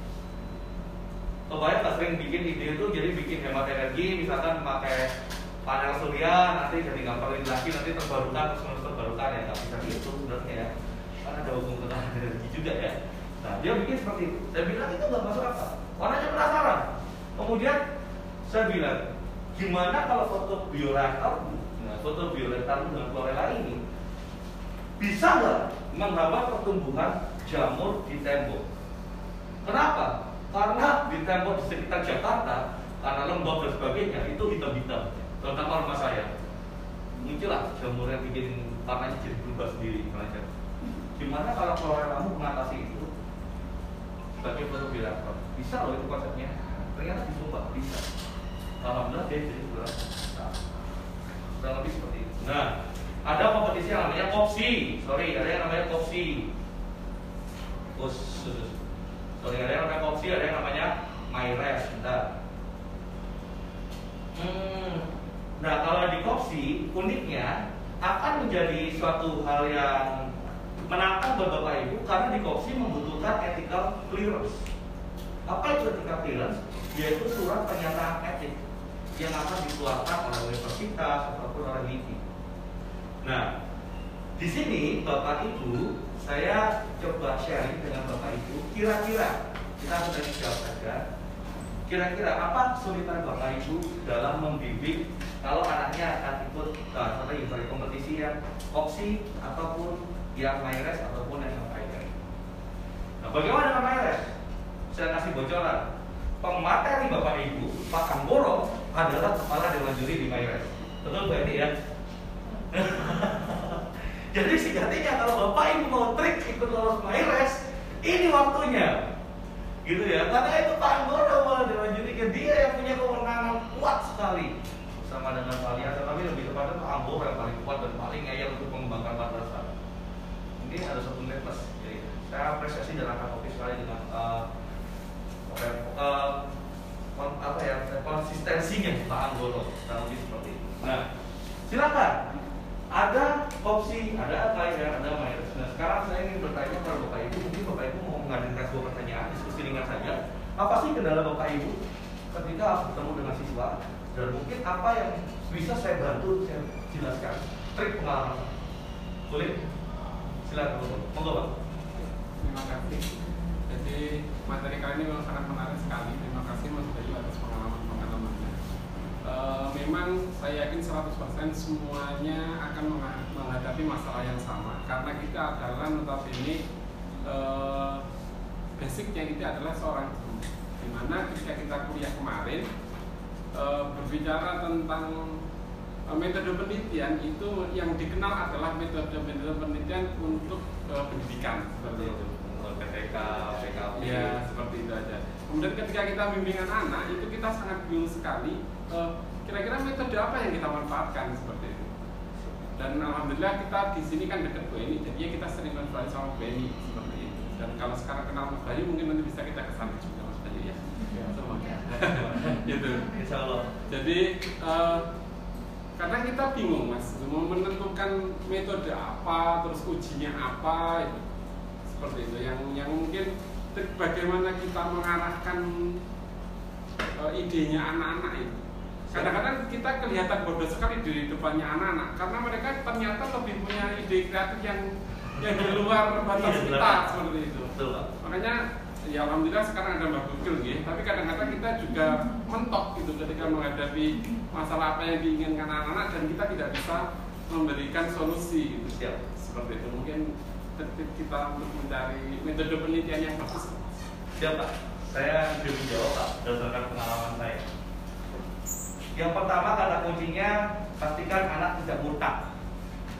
Kebayang tak sering bikin ide itu jadi bikin hemat energi misalkan pakai panel surya nanti jadi nggak perlu lagi nanti terbarukan terus menerus terbarukan ya nggak bisa gitu sebenarnya ya. Karena ada hubungan dengan energi juga ya. Nah dia bikin seperti itu. Saya bilang itu nggak masuk apa orangnya penasaran kemudian saya bilang gimana kalau foto bioreaktor nah foto bioreaktor dengan chlorella ini bisa nggak menghambat pertumbuhan jamur di tembok? Kenapa? Karena di tembok di sekitar Jakarta, karena lembab dan sebagainya, itu hitam-hitam. Terutama rumah saya. Muncullah jamur yang bikin tanahnya jadi berubah sendiri. Gimana kalau kamu mengatasi itu? Sebagai fotografer, bisa loh itu konsepnya. Ternyata di Sumba bisa. Alhamdulillah dia jadi kurang. Nah, kurang lebih seperti itu. Nah, ada kompetisi yang namanya kopsi sorry ada yang namanya kopsi khusus. Sorry, ada yang namanya kopsi, ada yang namanya myres. Bentar. Hmm, nah kalau di kopsi uniknya akan menjadi suatu hal yang menantang buat bapak ibu karena di kopsi membutuhkan ethical clearance. Apa itu ethical clearance? Yaitu surat pernyataan etik yang akan dikeluarkan oleh universitas ataupun oleh LIPI. Nah, di sini Bapak Ibu, saya coba sharing dengan Bapak Ibu, kira-kira kita sudah dijawab saja. Kira-kira apa kesulitan Bapak Ibu dalam membimbing kalau anaknya akan ikut nah, event kompetisi yang opsi ataupun yang MyRes ataupun yang MyRes. Nah, bagaimana dengan MyRes? Saya kasih bocoran. Pemateri Bapak Ibu, Pak Anggoro adalah kepala dewan juri di MyRes. Betul berarti ya? Jadi sejatinya kalau bapak ibu mau trik ikut lolos MyRes, ini waktunya. Gitu ya, karena itu Pak Anggoro malah dewan juri dia yang punya kewenangan kuat sekali sama dengan kalian, tetapi lebih kepada Pak Anggoro yang paling kuat dan paling ngeyel untuk mengembangkan madrasah. Mungkin ada satu mas, jadi saya apresiasi dan akan oke sekali dengan uh, uh, apa ya konsistensinya Pak Anggoro, kurang lebih seperti itu. Nah, silakan ada opsi, ada apa ya, ada mayoritas. Nah sekarang saya ingin bertanya kepada Bapak Ibu, mungkin Bapak Ibu mau mengadakan sebuah pertanyaan, diskusi ringan saja. Apa sih kendala Bapak Ibu ketika bertemu dengan siswa? Dan mungkin apa yang bisa saya bantu, saya jelaskan. Trik pengalaman. Boleh? Silakan, monggo Pak. Terima kasih. Jadi materi kali ini memang sangat menarik sekali. Terima kasih Mas Bayu atas pengalaman-pengalamannya. E, memang saya yakin 100% semuanya akan menghadapi masalah yang sama karena kita adalah notabene e, basicnya kita adalah seorang guru di mana ketika kita kuliah kemarin e, berbicara tentang metode penelitian itu yang dikenal adalah metode-metode penelitian untuk pendidikan seperti itu PPK, PKP ya seperti itu aja. Kemudian ketika kita bimbingan anak itu kita sangat bingung sekali kira-kira metode apa yang kita manfaatkan seperti itu? Dan alhamdulillah kita di sini kan dekat Bu ini jadinya kita sering konsultasi sama Bu ini seperti itu. Dan kalau sekarang kenal Mas Bayu mungkin nanti bisa kita ke sana juga Mas Bayu ya, ya. gitu. Insya Allah. Jadi uh, karena kita bingung mas mau menentukan metode apa terus ujinya apa itu seperti itu. Yang yang mungkin bagaimana kita mengarahkan uh, idenya anak-anak itu. Kadang-kadang kita kelihatan bodoh sekali di depannya anak-anak karena mereka ternyata lebih punya ide kreatif yang yang di luar batas iya, kita seperti itu. Makanya ya alhamdulillah sekarang ada mbak Google gitu tapi kadang-kadang kita juga mentok gitu ketika menghadapi masalah apa yang diinginkan anak-anak dan kita tidak bisa memberikan solusi gitu. Siap. seperti itu. Mungkin kita untuk mencari metode penelitian yang bagus siapa saya jujur jawab pak berdasarkan pengalaman saya yang pertama kata kuncinya pastikan anak tidak murtad.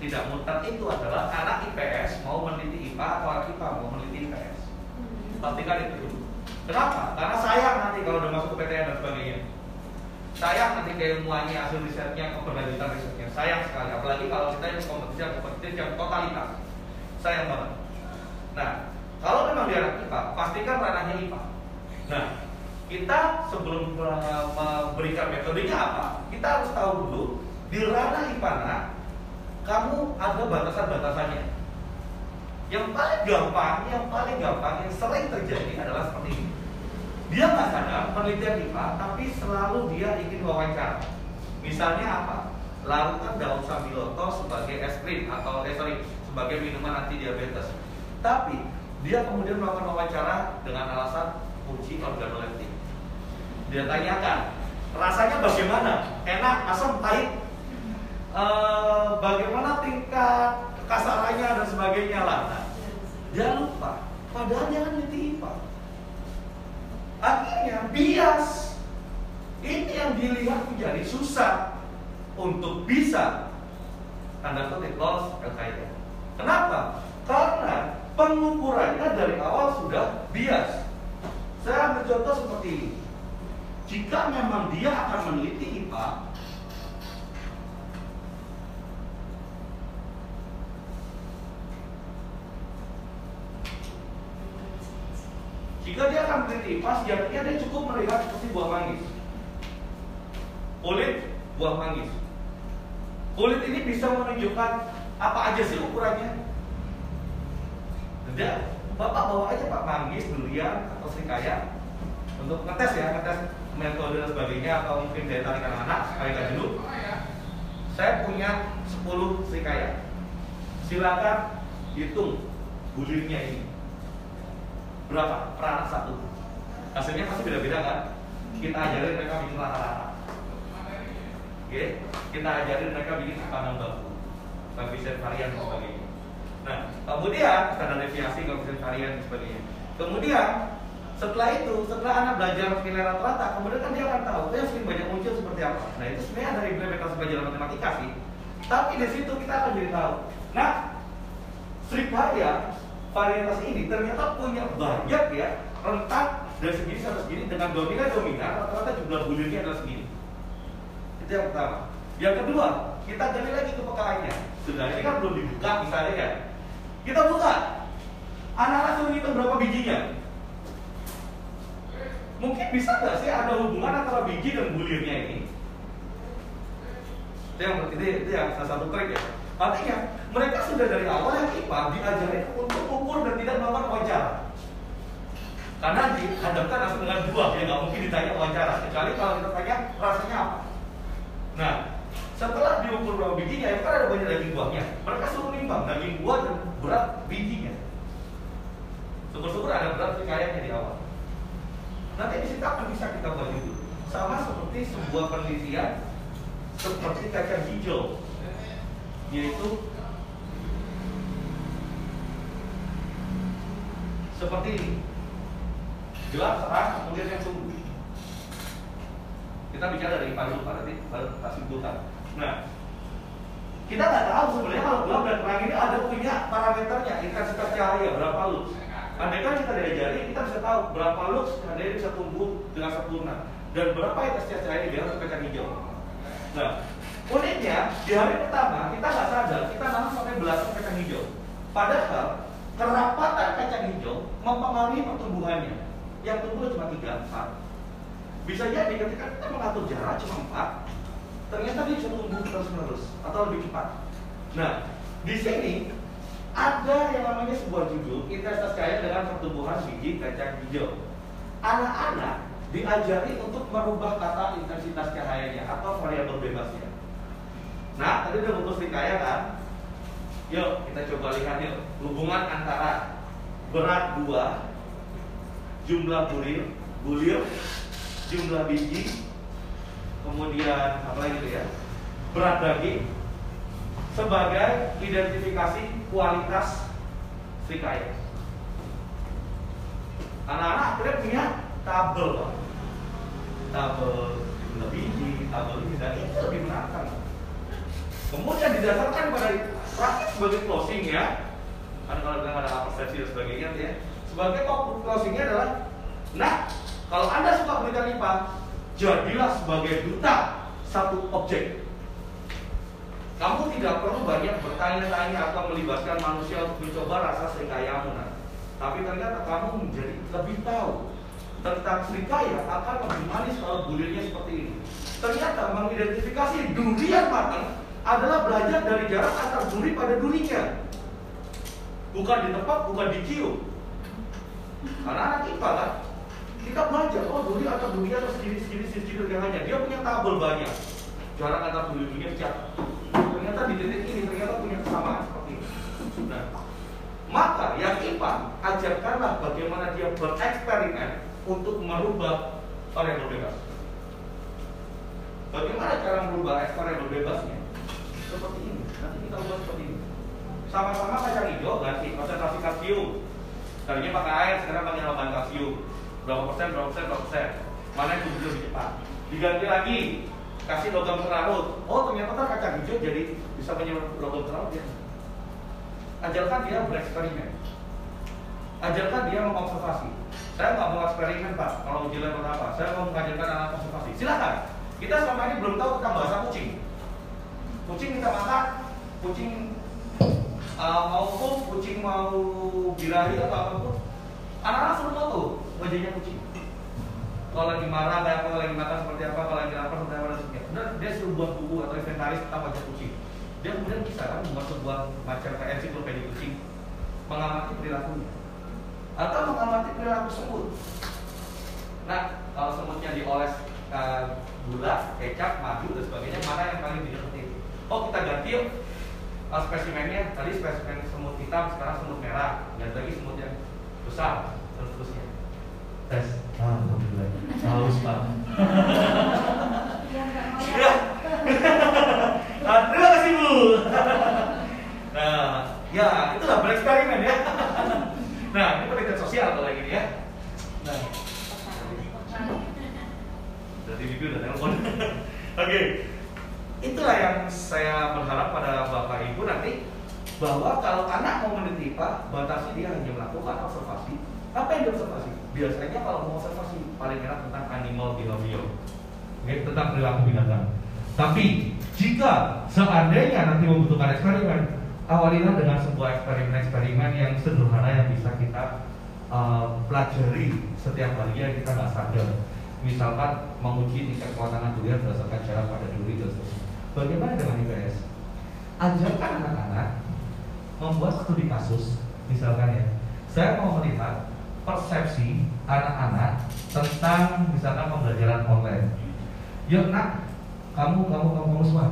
Tidak murtad itu adalah anak IPS mau meneliti IPA atau anak IPA mau meneliti IPS. Pastikan itu dulu. Kenapa? Karena sayang nanti kalau udah masuk ke PTN dan sebagainya. Sayang nanti keilmuannya, hasil risetnya, keberlanjutan risetnya. Sayang sekali. Apalagi kalau kita ini kompetisi kompetisi yang totalitas. Sayang banget. Nah, kalau memang dia anak IPA, pastikan ranahnya IPA. Nah, kita sebelum memberikan metodenya apa, kita harus tahu dulu di ranah IPANA kamu ada batasan-batasannya. Yang paling gampang, yang paling gampang, yang sering terjadi adalah seperti ini. Dia nggak sadar penelitian IPA, tapi selalu dia ingin wawancara. Misalnya apa? Larutan daun sambiloto sebagai es krim atau eh, sorry, sebagai minuman anti diabetes. Tapi dia kemudian melakukan wawancara dengan alasan uji organoleptik. Dia tanyakan rasanya bagaimana? Enak asam pahit? E, bagaimana tingkat kasarannya dan sebagainya lah. Nah, dia lupa. Padahal dia kan IPA akhirnya bias. Ini yang dilihat menjadi susah untuk bisa tanda kutip lolos LKIM kenapa? karena pengukurannya dari awal sudah bias saya ambil contoh seperti ini jika memang dia akan meneliti IPA, Jika dia akan meneliti pas jadinya dia cukup melihat seperti buah manggis. Kulit buah manggis. Kulit ini bisa menunjukkan apa aja sih ukurannya? Tidak. Bapak bawa aja Pak manggis, durian, atau serikaya untuk ngetes ya, ngetes metode dan sebagainya atau mungkin daya tarik anak-anak kayak dulu. Saya punya 10 serikaya. Silakan hitung bulirnya ini berapa per anak satu hasilnya pasti beda-beda kan kita ajarin mereka bikin rata-rata oke kita ajarin mereka bikin pandang baku koefisien varian dan sebagainya. Nah kemudian standar deviasi koefisien varian dan sebagainya. Kemudian setelah itu setelah anak belajar nilai rata-rata kemudian kan dia akan tahu oh, yang sering banyak muncul seperti apa. Nah itu sebenarnya dari implementasi belajar matematika sih. Tapi di situ kita akan jadi tahu nah Srikaya varietas ini ternyata punya banyak ya rentang dari segini sampai segini dengan dominan dominan rata-rata jumlah bulirnya adalah segini. Itu yang pertama. Yang kedua kita gali lagi ke sudah ini kan belum dibuka misalnya ya kita buka anak-anak suruh hitung berapa bijinya mungkin bisa nggak sih ada hubungan antara biji dan bulirnya ini itu yang itu, itu yang salah satu trik ya artinya mereka sudah dari awal yang IPA diajarin untuk ukur dan tidak melakukan wawancara. Karena dihadapkan langsung dengan buah, ya nggak mungkin ditanya wawancara. Kecuali kalau kita tanya rasanya apa. Nah, setelah diukur berapa bijinya, ya kan ada banyak daging buahnya. Mereka suruh nimbang daging buah dan berat bijinya. Syukur-syukur ada berat kayaknya di awal. Nanti di situ akan bisa kita buat itu. Sama seperti sebuah penelitian seperti kacang hijau, yaitu seperti ini gelap terang kemudian yang tumbuh kita bicara dari nanti baru tak simpulkan nah kita nggak tahu sebenarnya kalau gelap dan terang ini ada punya parameternya intensitas cahaya berapa lux andai kan kita diajari kita bisa tahu berapa lux cahaya bisa tumbuh dengan sempurna dan berapa intensitas cahaya di dalam kacang hijau nah uniknya di hari pertama kita nggak sadar kita nanam sampai belasan kacang hijau padahal kerapatan kacang hijau mempengaruhi pertumbuhannya. Yang tumbuh cuma 3, 4. Bisa jadi ketika kita mengatur jarak cuma 4, ternyata dia bisa tumbuh terus-menerus atau lebih cepat. Nah, di sini ada yang namanya sebuah judul intensitas cahaya dengan pertumbuhan biji kacang hijau. Anak-anak diajari untuk merubah kata intensitas cahayanya atau variabel bebasnya. Nah, tadi udah butuh kaya kan? Yuk kita coba lihat yuk hubungan antara berat dua, jumlah bulir, bulir, jumlah biji, kemudian apa lagi itu ya, berat daging sebagai identifikasi kualitas serikaya. Anak-anak akhirnya punya tabel, tabel jumlah biji, tabel ini dan itu lebih menantang. Kemudian didasarkan pada praktik sebagai closing ya karena kalau bilang ada persepsi dan sebagainya ya sebagai closingnya adalah nah kalau anda suka berikan IPA jadilah sebagai duta satu objek kamu tidak perlu banyak bertanya-tanya atau melibatkan manusia untuk mencoba rasa serikayamu nah. tapi ternyata kamu menjadi lebih tahu tentang serikaya akan lebih manis kalau bulirnya seperti ini ternyata mengidentifikasi durian matang adalah belajar dari jarak antar duri pada durinya. Bukan di tempat, bukan dicium. Karena anak IPA kan, kita belajar, oh duri atau duri atau segini, segini, hanya Dia punya tabel banyak. Jarak antar duri-durinya dicatat. Ternyata di titik ini ternyata punya kesamaan seperti ini. Nah, maka yang IPA, ajarkanlah bagaimana dia bereksperimen untuk merubah variabel bebas. Bagaimana cara merubah variabel bebasnya? seperti ini. Nanti kita ubah seperti ini. Sama-sama kacang hijau ganti konsentrasi kalsium. Tadinya pakai air, sekarang pakai tambahan kalsium. Berapa persen, berapa persen, berapa persen. Mana yang tumbuh lebih cepat. Diganti lagi, kasih logam terlarut. Oh ternyata kan kacang hijau jadi bisa menyebabkan logam terlarut ya. Ajarkan dia bereksperimen. Ajarkan dia mengobservasi. Saya nggak mau eksperimen pak, kalau uji level apa. Saya mau mengajarkan anak observasi. Silakan. Kita selama ini belum tahu tentang bahasa kucing kucing minta makan kucing uh, mau kup kucing mau birahi atau apa pun anak-anak suruh foto wajahnya kucing. Kalau lagi marah kayak apa, lagi makan seperti apa, kalau lagi lapar seperti apa dan sebagainya. Dia suruh buat buku atau inventaris tentang wajah kucing. Dia kemudian bisa kan membuat sebuah macam kayak ensiklopedia kucing, mengamati perilakunya, atau mengamati perilaku semut. Nah, kalau semutnya dioles uh, gula, kecap, madu dan sebagainya, mana yang paling didekati? Oh, kita ganti yuk uh, spesimennya. Tadi spesimen semut hitam, sekarang semut merah. Dan lagi semut yang besar, dan seterusnya. Tes. Alhamdulillah. Haus pak. Mau. Ya. Ah, Terima kasih bu. Nah, ya itulah bereksperimen ya. Nah, ini penelitian sosial kalau yang ini ya. Nah, Berarti Bibi udah telepon. Oke. Itulah yang saya berharap pada Bapak Ibu nanti bahwa kalau anak mau meneliti batasi dia hanya melakukan observasi. Apa yang diobservasi? Biasanya kalau mau observasi paling enak tentang animal behavior, Oke, tentang perilaku binatang. Tapi jika seandainya nanti membutuhkan eksperimen, awalilah dengan sebuah eksperimen-eksperimen yang sederhana yang bisa kita uh, pelajari setiap harinya yang kita nggak sadar misalkan menguji tingkat kekuatan durian berdasarkan cara pada duri dan. Bagaimana dengan IPS? Ajarkan anak-anak membuat studi kasus, misalkan ya. Saya mau melihat persepsi anak-anak tentang misalkan pembelajaran online. Yuk nak, kamu kamu kamu, kamu semua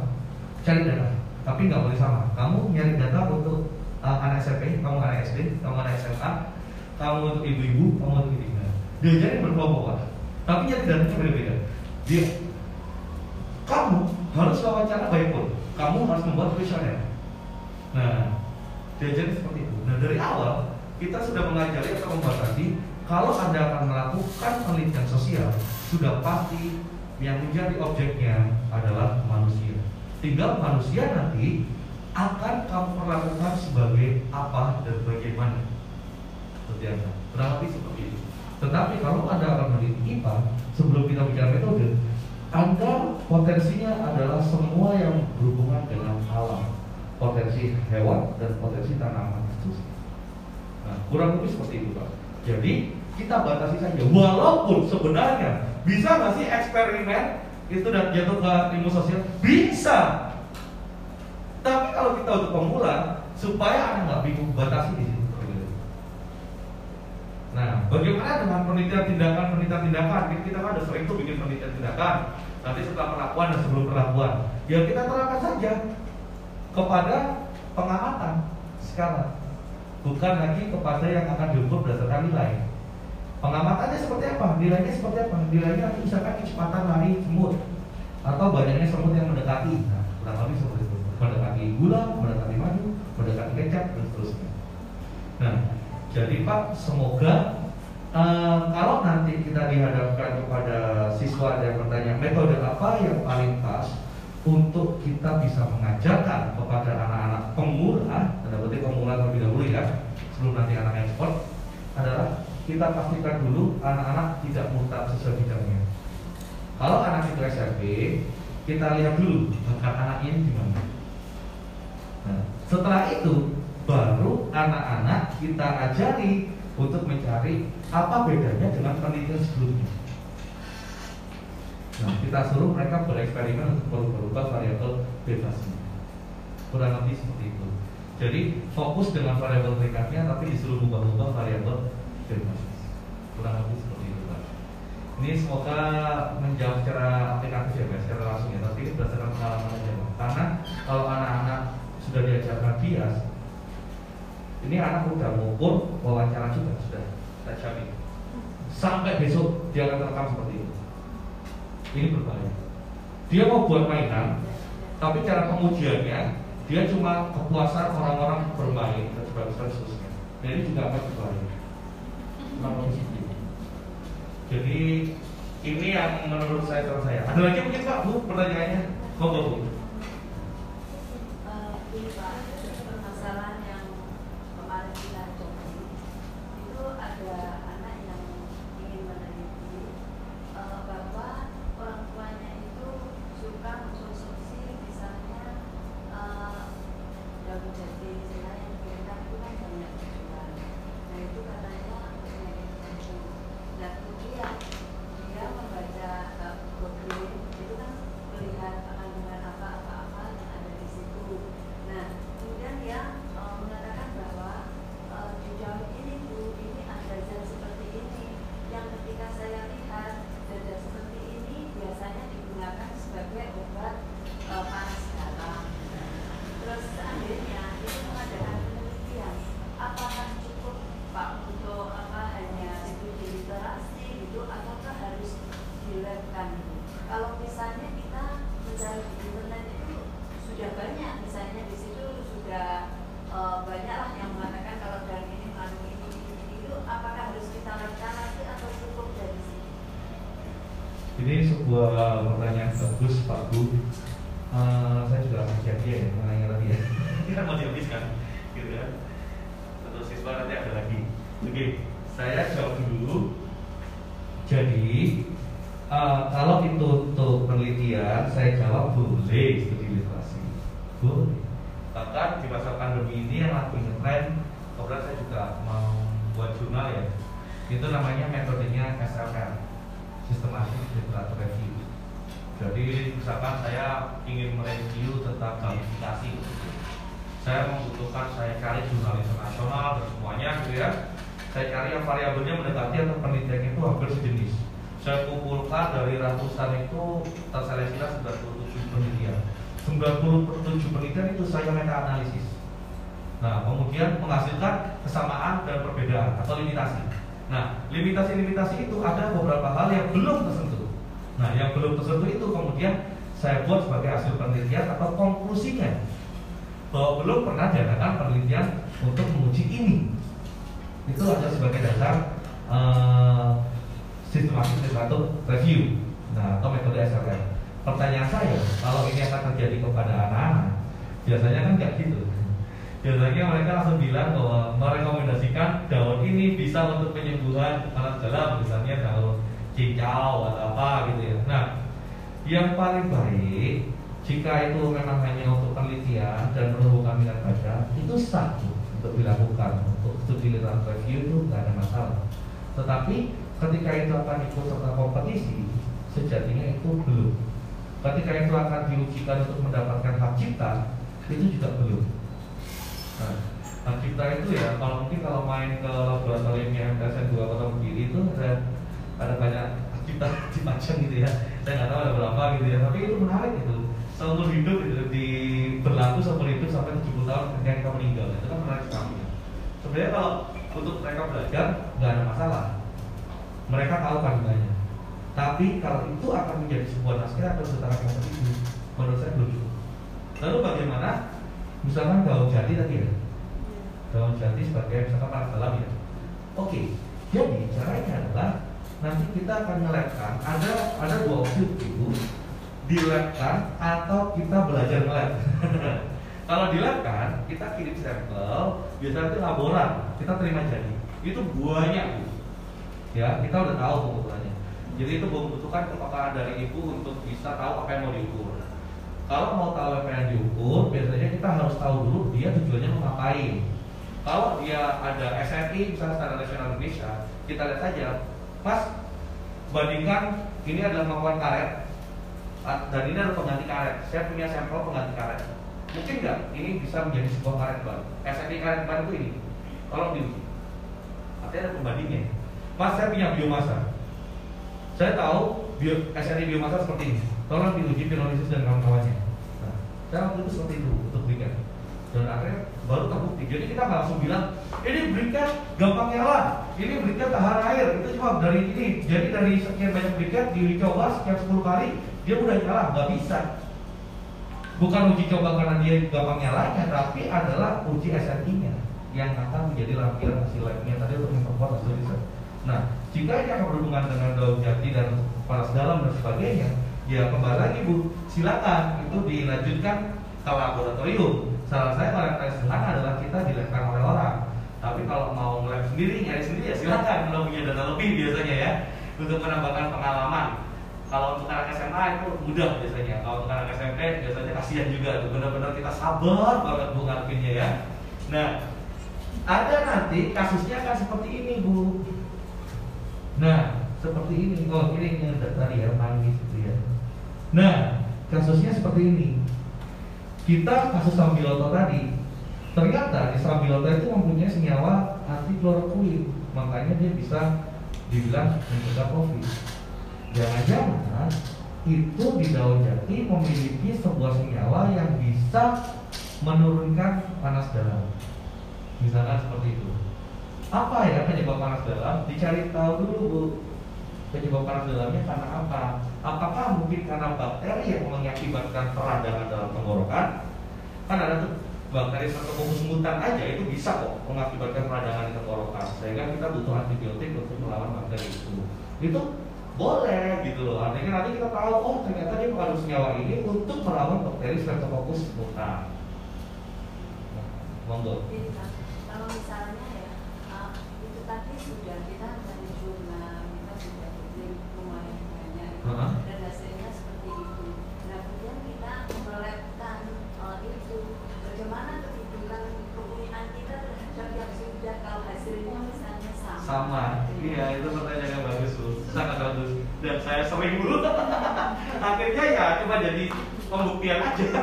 cari data, tapi nggak boleh sama. Kamu nyari data untuk uh, anak SMP, kamu anak SD, kamu anak SMA, kamu untuk ibu-ibu, kamu untuk ibu Diajarin berkelompok tapi yang datanya berbeda. Dia, kamu harus wawancara by phone. Kamu harus membuat kuesioner. Nah, diajari seperti itu. Nah, dari awal kita sudah mengajari atau membatasi kalau anda akan melakukan penelitian sosial, sudah pasti yang menjadi objeknya adalah manusia. Tinggal manusia nanti akan kamu perlakukan sebagai apa dan bagaimana. Seperti apa? Lebih seperti itu. Tetapi kalau Anda akan meneliti IPA, sebelum kita bicara metode, Anda potensinya adalah semua yang berhubungan dengan alam. Potensi hewan dan potensi tanaman itu. Nah, kurang lebih seperti itu Pak. Jadi kita batasi saja. Walaupun sebenarnya bisa nggak sih eksperimen itu dan jatuh ke ilmu sosial? Bisa. Tapi kalau kita untuk pemula, supaya Anda nggak bingung batasi di situ. Nah, bagaimana dengan penelitian tindakan penelitian tindakan? Kita kan ada sering tuh bikin penelitian tindakan. Nanti setelah perlakuan dan sebelum perlakuan, ya kita terangkan saja kepada pengamatan skala, bukan lagi kepada yang akan diukur berdasarkan nilai. Pengamatannya seperti apa? Nilainya seperti apa? Nilainya misalkan kecepatan lari semut atau banyaknya semut yang mendekati. Nah, kurang lebih seperti itu. Mendekati gula, mendekati madu, mendekati kecap dan seterusnya. Nah, jadi Pak, semoga uh, kalau nanti kita dihadapkan kepada siswa yang bertanya metode apa yang paling pas untuk kita bisa mengajarkan kepada anak-anak pemula, tanda petik pemula terlebih dahulu ya, sebelum nanti anak ekspor, adalah kita pastikan dulu anak-anak tidak mutar sesuai bidangnya. Kalau anak itu SMP, kita lihat dulu bakat anak ini gimana. Nah, setelah itu baru anak-anak kita ajari untuk mencari apa bedanya dengan penelitian sebelumnya. Nah, kita suruh mereka bereksperimen untuk berubah variabel bebasnya. Kurang lebih seperti itu. Jadi fokus dengan variabel terikat,nya tapi disuruh ubah-ubah variabel bebas. Kurang lebih seperti itu, Pak. Ini semoga menjawab secara aplikatif ya, Pak, secara langsung ya. Tapi ini berdasarkan pengalaman aja, Pak. Karena kalau anak-anak sudah diajarkan bias, ini anak udah mengukur wawancara juga sudah kita jamin. Sampai besok dia akan terekam seperti itu. Ini berbahaya. Dia mau buat mainan, tapi cara pengujiannya dia cuma kepuasan orang-orang bermain dan sebagainya. Jadi juga akan berbahaya. Jadi ini yang menurut saya terus saya. Ada lagi mungkin Pak Bu pertanyaannya? Monggo Bu. Eh, ini Pak, permasalahan yang kemarin kita coba itu ada anak yang ingin meneliti eh, bahwa orang tuanya itu suka mengkonsumsi misalnya eh, daun jati istilah yang kita itu kan banyak dijual. Nah itu katanya penyakit jantung. Nah Ini sebuah pertanyaan bagus Pak Bu. Uh, saya juga ngajar dia ya, menanya tadi ya. Ini kan mau dihabiskan, gitu kan? Atau siswa nanti ada lagi. Oke, saya jawab dulu. Jadi uh, kalau itu untuk penelitian, saya jawab boleh studi literasi, boleh. Bahkan di masa pandemi ini yang lagi ngetren, kemudian saya juga mau buat jurnal ya. Itu namanya metodenya SLM, Systematic Literature Review. Jadi misalkan saya ingin mereview tentang gamifikasi, saya membutuhkan saya cari jurnal internasional dan semuanya gitu ya. Saya cari yang variabelnya mendekati atau penelitian itu hampir sejenis. Saya kumpulkan dari ratusan itu terseleksilah 97 penelitian. 97 penelitian itu saya meta analisis. Nah, kemudian menghasilkan kesamaan dan perbedaan atau limitasi. Nah, limitasi-limitasi itu ada beberapa hal yang belum tersentuh. Nah, yang belum tersentuh itu kemudian saya buat sebagai hasil penelitian atau konklusinya bahwa belum pernah diadakan penelitian untuk menguji ini. Itu ada sebagai dasar uh, sistematik literatur review, nah atau metode SLM. Pertanyaan saya, kalau ini akan terjadi kepada anak-anak, biasanya kan nggak gitu. Biasanya mereka langsung bilang bahwa merekomendasikan daun ini bisa untuk penyembuhan panas dalam, misalnya daun cincau atau apa gitu ya. Nah, yang paling baik jika itu memang hanya untuk penelitian dan menumbuhkan minat baca, itu sah untuk dilakukan untuk studi literatur review itu nggak ada masalah. Tetapi ketika itu akan ikut serta kompetisi, sejatinya itu belum. Ketika itu akan diujikan untuk mendapatkan hak cipta, itu juga belum. Nah, hak cipta itu ya, kalau mungkin kalau main ke laboratoriumnya MTSN 2 Kota Kediri itu ada ada banyak kita dipajang gitu ya. Saya nggak tahu ada berapa gitu ya tapi itu menarik itu seumur hidup gitu di berlaku seumur hidup sampai 70 tahun ketika kita meninggal. Itu kan menarik sekali. Ya. sebenarnya kalau untuk mereka belajar nggak ada masalah. Mereka tahu kandungannya tapi kalau itu akan menjadi sebuah naskah atau setara kompetisi menurut saya belum cukup. Lalu bagaimana? Misalkan daun jati tadi ya? Daun jati sebagai misalkan para dalam ya? Oke jadi caranya adalah nanti kita akan ngelabkan ada ada dua opsi itu dilabkan atau kita belajar ngelab. Kalau dilabkan kita kirim sampel biasanya itu laboran kita terima jadi. Itu banyak bu. Ya kita udah tahu kebetulannya jadi itu membutuhkan kepekaan dari ibu untuk bisa tahu apa yang mau diukur kalau mau tahu apa yang diukur biasanya kita harus tahu dulu dia tujuannya mau ngapain kalau dia ada SNI misalnya standar nasional Indonesia kita lihat saja Mas, bandingkan ini adalah melakukan karet dan ini adalah pengganti karet. Saya punya sampel pengganti karet. Mungkin nggak ini bisa menjadi sebuah karet baru? SNI karet baru itu ini. Tolong diuji. Artinya ada pembandingnya. Mas, saya punya biomasa. Saya tahu bio, SNI biomasa seperti ini. Tolong diuji pirolisis dan kawan-kawannya. Nah, saya waktu itu seperti itu untuk berikan. Dan akhirnya baru terbukti. Jadi kita nggak langsung bilang ini berikan gampang nyala, ini berikan tahan air. Itu cuma dari ini. Jadi dari sekian banyak berikan dicoba sekian 10 kali dia udah nyala, nggak bisa. Bukan uji coba karena dia gampang nyalanya, tapi adalah uji SNI-nya yang akan menjadi lampiran hasil labnya tadi untuk memperkuat hasil riset. Nah, jika akan berhubungan dengan daun jati dan panas dalam dan sebagainya, ya kembali lagi bu, silakan itu dilanjutkan ke laboratorium saran saya yang paling sederhana adalah kita dilakukan oleh orang. Tapi kalau mau ngelab sendiri nyari sendiri ya silakan. Kalau punya data lebih biasanya ya. Untuk menambahkan pengalaman. Kalau untuk anak SMA itu mudah biasanya. Kalau untuk anak SMP biasanya kasihan juga benar-benar kita sabar banget bu ngadepinnya ya. Nah ada nanti kasusnya akan seperti ini bu nah seperti ini. Oh ini yang tadi ya nangis gitu ya. Nah kasusnya seperti ini. Kita kasus sambiloto tadi ternyata di sambiloto itu mempunyai senyawa anti kloroquine makanya dia bisa dibilang mencegah covid. Jangan-jangan itu di daun jati memiliki sebuah senyawa yang bisa menurunkan panas dalam. Misalkan seperti itu apa ya penyebab panas dalam dicari tahu dulu bu penyebab panas dalamnya karena apa? Apakah mungkin karena bakteri yang mengakibatkan peradangan dalam tenggorokan? Kan ada tuh bakteri streptococcus mutan aja itu bisa kok mengakibatkan peradangan di tenggorokan. Sehingga kita butuh antibiotik untuk melawan bakteri itu. Itu boleh gitu loh artinya nanti kita tahu oh ternyata dia mengandung senyawa ini untuk melawan bakteri Streptococcus purpura monggo kalau misalnya ya uh, itu tadi sudah kita dari jurnal kita sudah bikin lumayan banyak. Heeh. dan hasilnya seperti itu. Nah kemudian kita melabkan uh, itu. Bagaimana kedudukan kepunyaan kita terhadap yang sudah kalau hasilnya misalnya sama. sama. Iya itu pertanyaan yang bagus bu. Sangat bagus dan saya sering dulu akhirnya ya cuma jadi pembuktian aja.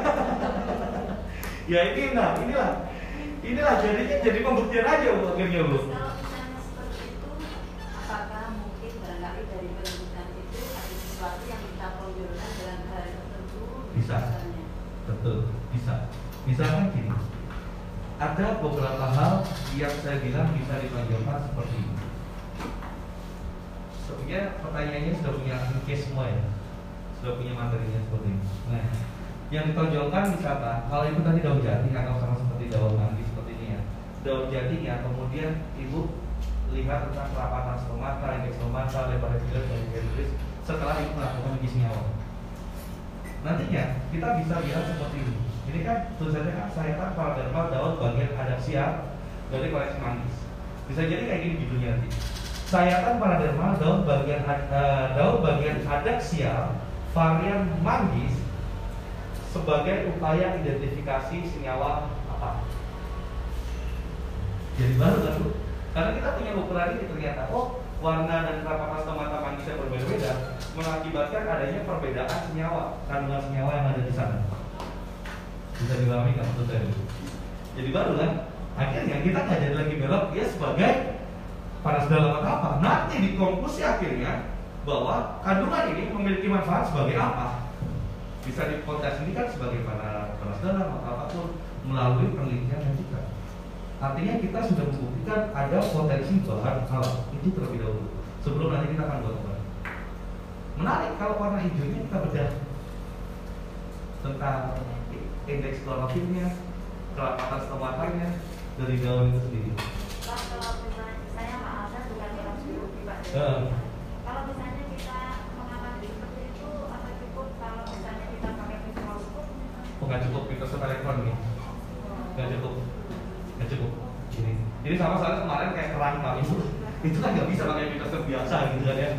Ya ini nah inilah. Inilah jadinya jadi pembuktian aja bu akhirnya bu Terus kalau misalnya seperti itu, apakah mungkin barangkali dari penelitian itu ada sesuatu yang kita tonjolkan dalam hal tertentu? Bisa. misalnya? betul bisa misalkan gini ada beberapa hal yang saya bilang bisa ditonjolkan seperti ini. Sebenarnya pertanyaannya sudah punya case semua ya? Sudah punya materinya seperti ini. Nah yang ditonjolkan misalkan kalau itu tadi daun jati atau sama seperti daun manggi seperti ini ya. Daun jatinya kemudian ibu lihat tentang kerapatan stomata, indeks stomata, lebar epidural, dan epidural setelah ibu melakukan uji senyawa nantinya kita bisa lihat seperti ini ini kan tulisannya kan sayatan paradermal daun bagian adaksia dari koleksi manggis. Bisa jadi kayak gini judulnya nanti. Sayatan paradermal daun bagian eh, daun bagian adaksia varian manggis sebagai upaya identifikasi senyawa apa? Jadi baru kan karena kita punya ukuran ini ternyata oh warna dan kerapatan stomata mangisnya berbeda-beda mengakibatkan adanya perbedaan senyawa kandungan senyawa yang ada di sana bisa dipahami nggak maksud saya? Bu? jadi baru kan? Akhirnya kita nggak jadi lagi belok dia sebagai panas dalam atau apa? Nanti di konklusi akhirnya bahwa kandungan ini memiliki manfaat sebagai apa? Bisa di konteks ini kan sebagai panas panas dalam atau apa pun melalui penelitian yang juga. Artinya kita sudah membuktikan ada potensi bahan halal itu terlebih dahulu sebelum nanti kita akan buat obat menarik kalau warna hijaunya kita bedah tentang indeks klorofilnya kerapatan stomatanya dari daun itu sendiri. Pak, kalau misalnya saya maaf saya bukan orang biologi Pak. Eh. Kalau misalnya kita mengamati seperti itu, apa cukup kalau misalnya kita pakai mikroskop? Oh, nggak cukup mikroskop elektron nih. Nggak cukup. Nggak cukup. Ini ini sama soalnya kemarin kayak kerang pak. Itu itu kan nggak bisa pakai mikroskop biasa gitu kan ya.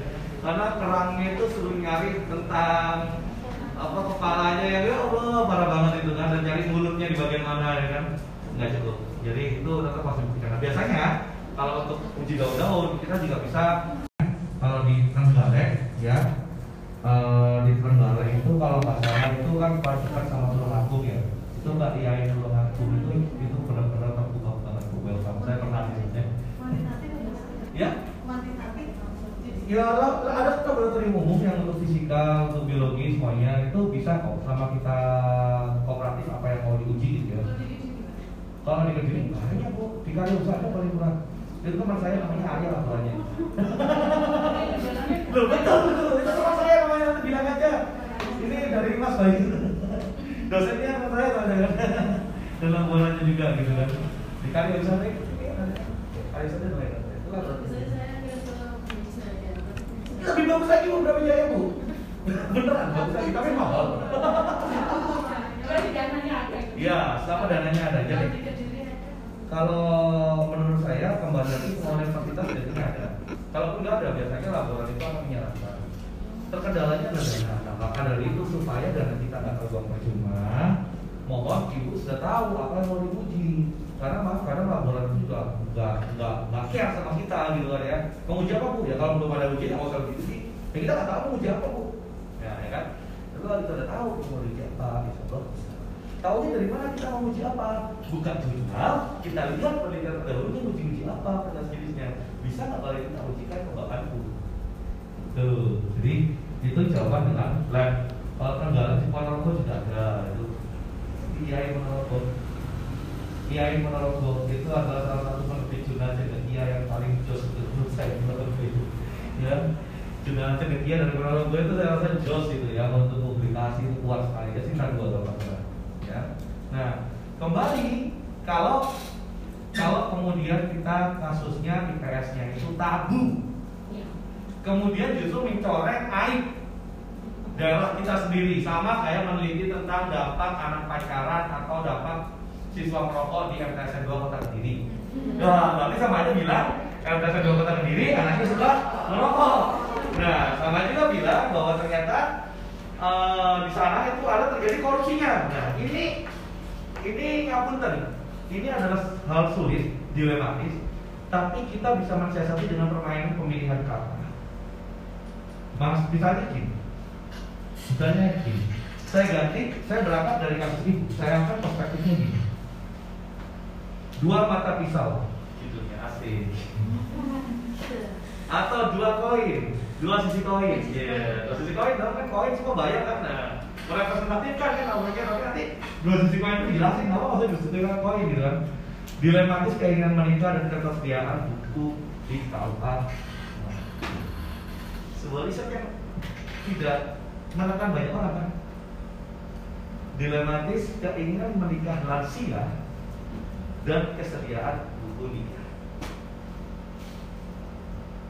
Karena kerangnya itu suruh nyari tentang apa kepalanya yang ya Allah parah banget itu kan. Dan nyari mulutnya di bagian mana ya kan? Nggak cukup. Jadi itu tetap masih buktikan Nah, biasanya kalau untuk uji daun-daun kita juga bisa kalau di Trenggalek ya eh, di Trenggalek itu kalau salah itu kan dekat sama Tulung Agung ya. Itu mbak Iai Tulung Agung itu ya lah- lah ada laboratorium umum yang untuk fisika untuk biologi semuanya itu bisa kok sama kita kooperatif apa yang mau diuji gitu ya. Kalau di Kediri banyak bu di kali usaha paling murah itu teman saya namanya Arya laporannya Loh betul betul. Itu teman saya namanya bilang aja. Ini dari Mas Bayu. Dosennya teman saya saya dalam bulannya juga gitu kan. Di kali usaha ini kali usaha itu itu lah lebih bagus lagi bu berapa jaya bu beneran bagus lagi tapi mahal ya selama dananya ada jadi kalau menurut saya kembali lagi pengelolaan fasilitas biasanya ada kalaupun nggak ada biasanya laboratorium itu akan menyarankan terkendalanya adalah dana nah maka dari itu supaya terbuang percuma mohon ibu sudah tahu apa yang mau diuji karena maaf karena laboratorium juga nggak nggak nggak care sama kita gitu kan ya mau uji apa bu ya kalau belum ada ujian ya nggak usah diuji ya kita nggak tahu mau uji apa bu ya, ya kan tapi kalau kita udah tahu mau uji apa Allah bisa Tahunya dari mana kita mau uji apa? Buka jurnal, kita lihat penelitian terdahulunya uji-uji apa, pada jenisnya. Bisa nggak kalau kita ujikan kembangkanku? Tuh, jadi itu jawaban dengan lab. Kalau Ponorogo juga ada itu. Kiai Ponorogo. Kiai Ponorogo itu adalah salah satu penerbit jurnal cendekia yang paling jos itu menurut saya Ponorogo itu. Ya, jurnal cendekia dari Ponorogo itu saya rasa jos itu ya untuk publikasi itu kuat sekali. Ya sih dua kalau ya. Nah, kembali kalau kalau kemudian kita kasusnya IPS-nya itu tabu. kemudian justru mencoreng aib daerah kita sendiri sama kayak meneliti tentang dampak anak pacaran atau dampak siswa merokok di MTSN 2 Kota Kediri. Nah, berarti sama aja bilang MTSN 2 Kota Kediri anaknya suka merokok. Nah, sama juga bilang bahwa ternyata eh, di sana itu ada terjadi korupsinya. Nah, ini ini ngapunten. Ini adalah hal sulit, dilematis, tapi kita bisa mensiasati dengan permainan pemilihan kata. Mas, misalnya gini, misalnya gini, saya ganti, saya berangkat dari kasus ibu, saya angkat perspektifnya gini. Dua mata pisau, judulnya asik. Atau dua koin, dua sisi koin. Iya, dua sisi koin, tahu kan koin semua bayar kan? Nah, merepresentatifkan kan namanya tapi nanti dua sisi koin itu jelasin apa maksudnya dua sisi koin gitu kan. Dilematis keinginan menikah dan ketersediaan buku di KUA. Sebuah riset yang tidak menekan banyak orang kan. Dilematis keinginan menikah lansia dan kesediaan buku nikah.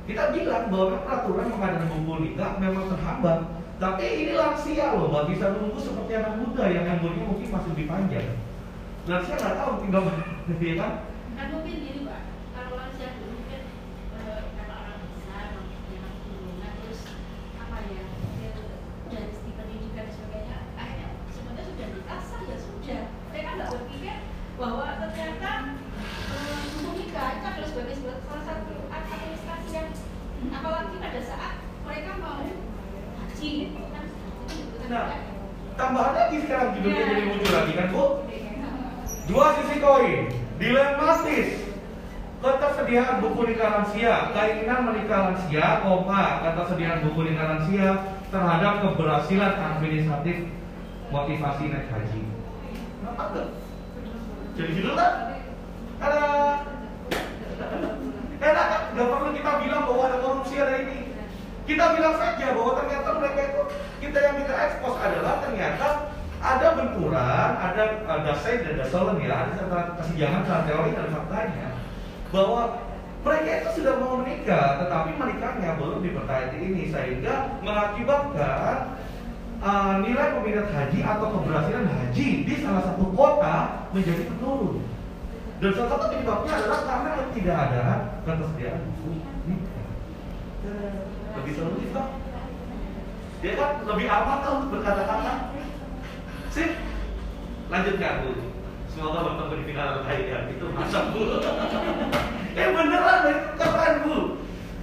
Kita bilang bahwa peraturan pengadaan buku nikah memang terhambat, tapi ini lansia loh, nggak bisa nunggu seperti anak muda yang umurnya mungkin masih lebih panjang. Lansia nggak tahu tinggal ya kan? kan mungkin gini pak kalau lansia dulu kan eh, kalau orang besar yang turunan terus apa ya ya, dari segi pendidikan dan sebagainya akhirnya sebenarnya sudah dikasah ya sudah mereka nggak berpikir bahwa ternyata eh, buku nikah itu adalah sebagai sebuah salah satu administrasi yang apalagi pada saat mereka mau haji gitu kan itu juga Nah, kan tambahan lagi sekarang judulnya Iya. jadi muncul lagi kan bu? Dua sisi koin, dilematis ketersediaan buku nikah lansia, keinginan menikah lansia, koma ketersediaan buku nikah lansia keberhasilan administratif motivasi naik haji. Kenapa enggak? Jadi judul kan? Ada enak kan? Gak perlu kita bilang bahwa ada korupsi ada ini. Kita bilang saja bahwa ternyata mereka itu kita yang kita ekspos adalah ternyata ada benturan, ada ada say dan ada solen ya, ada antara kesenjangan antara teori dan faktanya bahwa mereka itu sudah mau menikah, tetapi menikahnya belum dipercayai ini sehingga mengakibatkan uh, haji atau keberhasilan haji di salah satu kota menjadi menurun. Dan salah satu penyebabnya adalah karena tidak ada ketersediaan buku nikah. Lebih solutif kan? Dia kan lebih aman kan untuk berkata-kata. Sip, lanjutkan bu. Semoga bertemu di final kalian itu masa bu. eh beneran itu keren bu.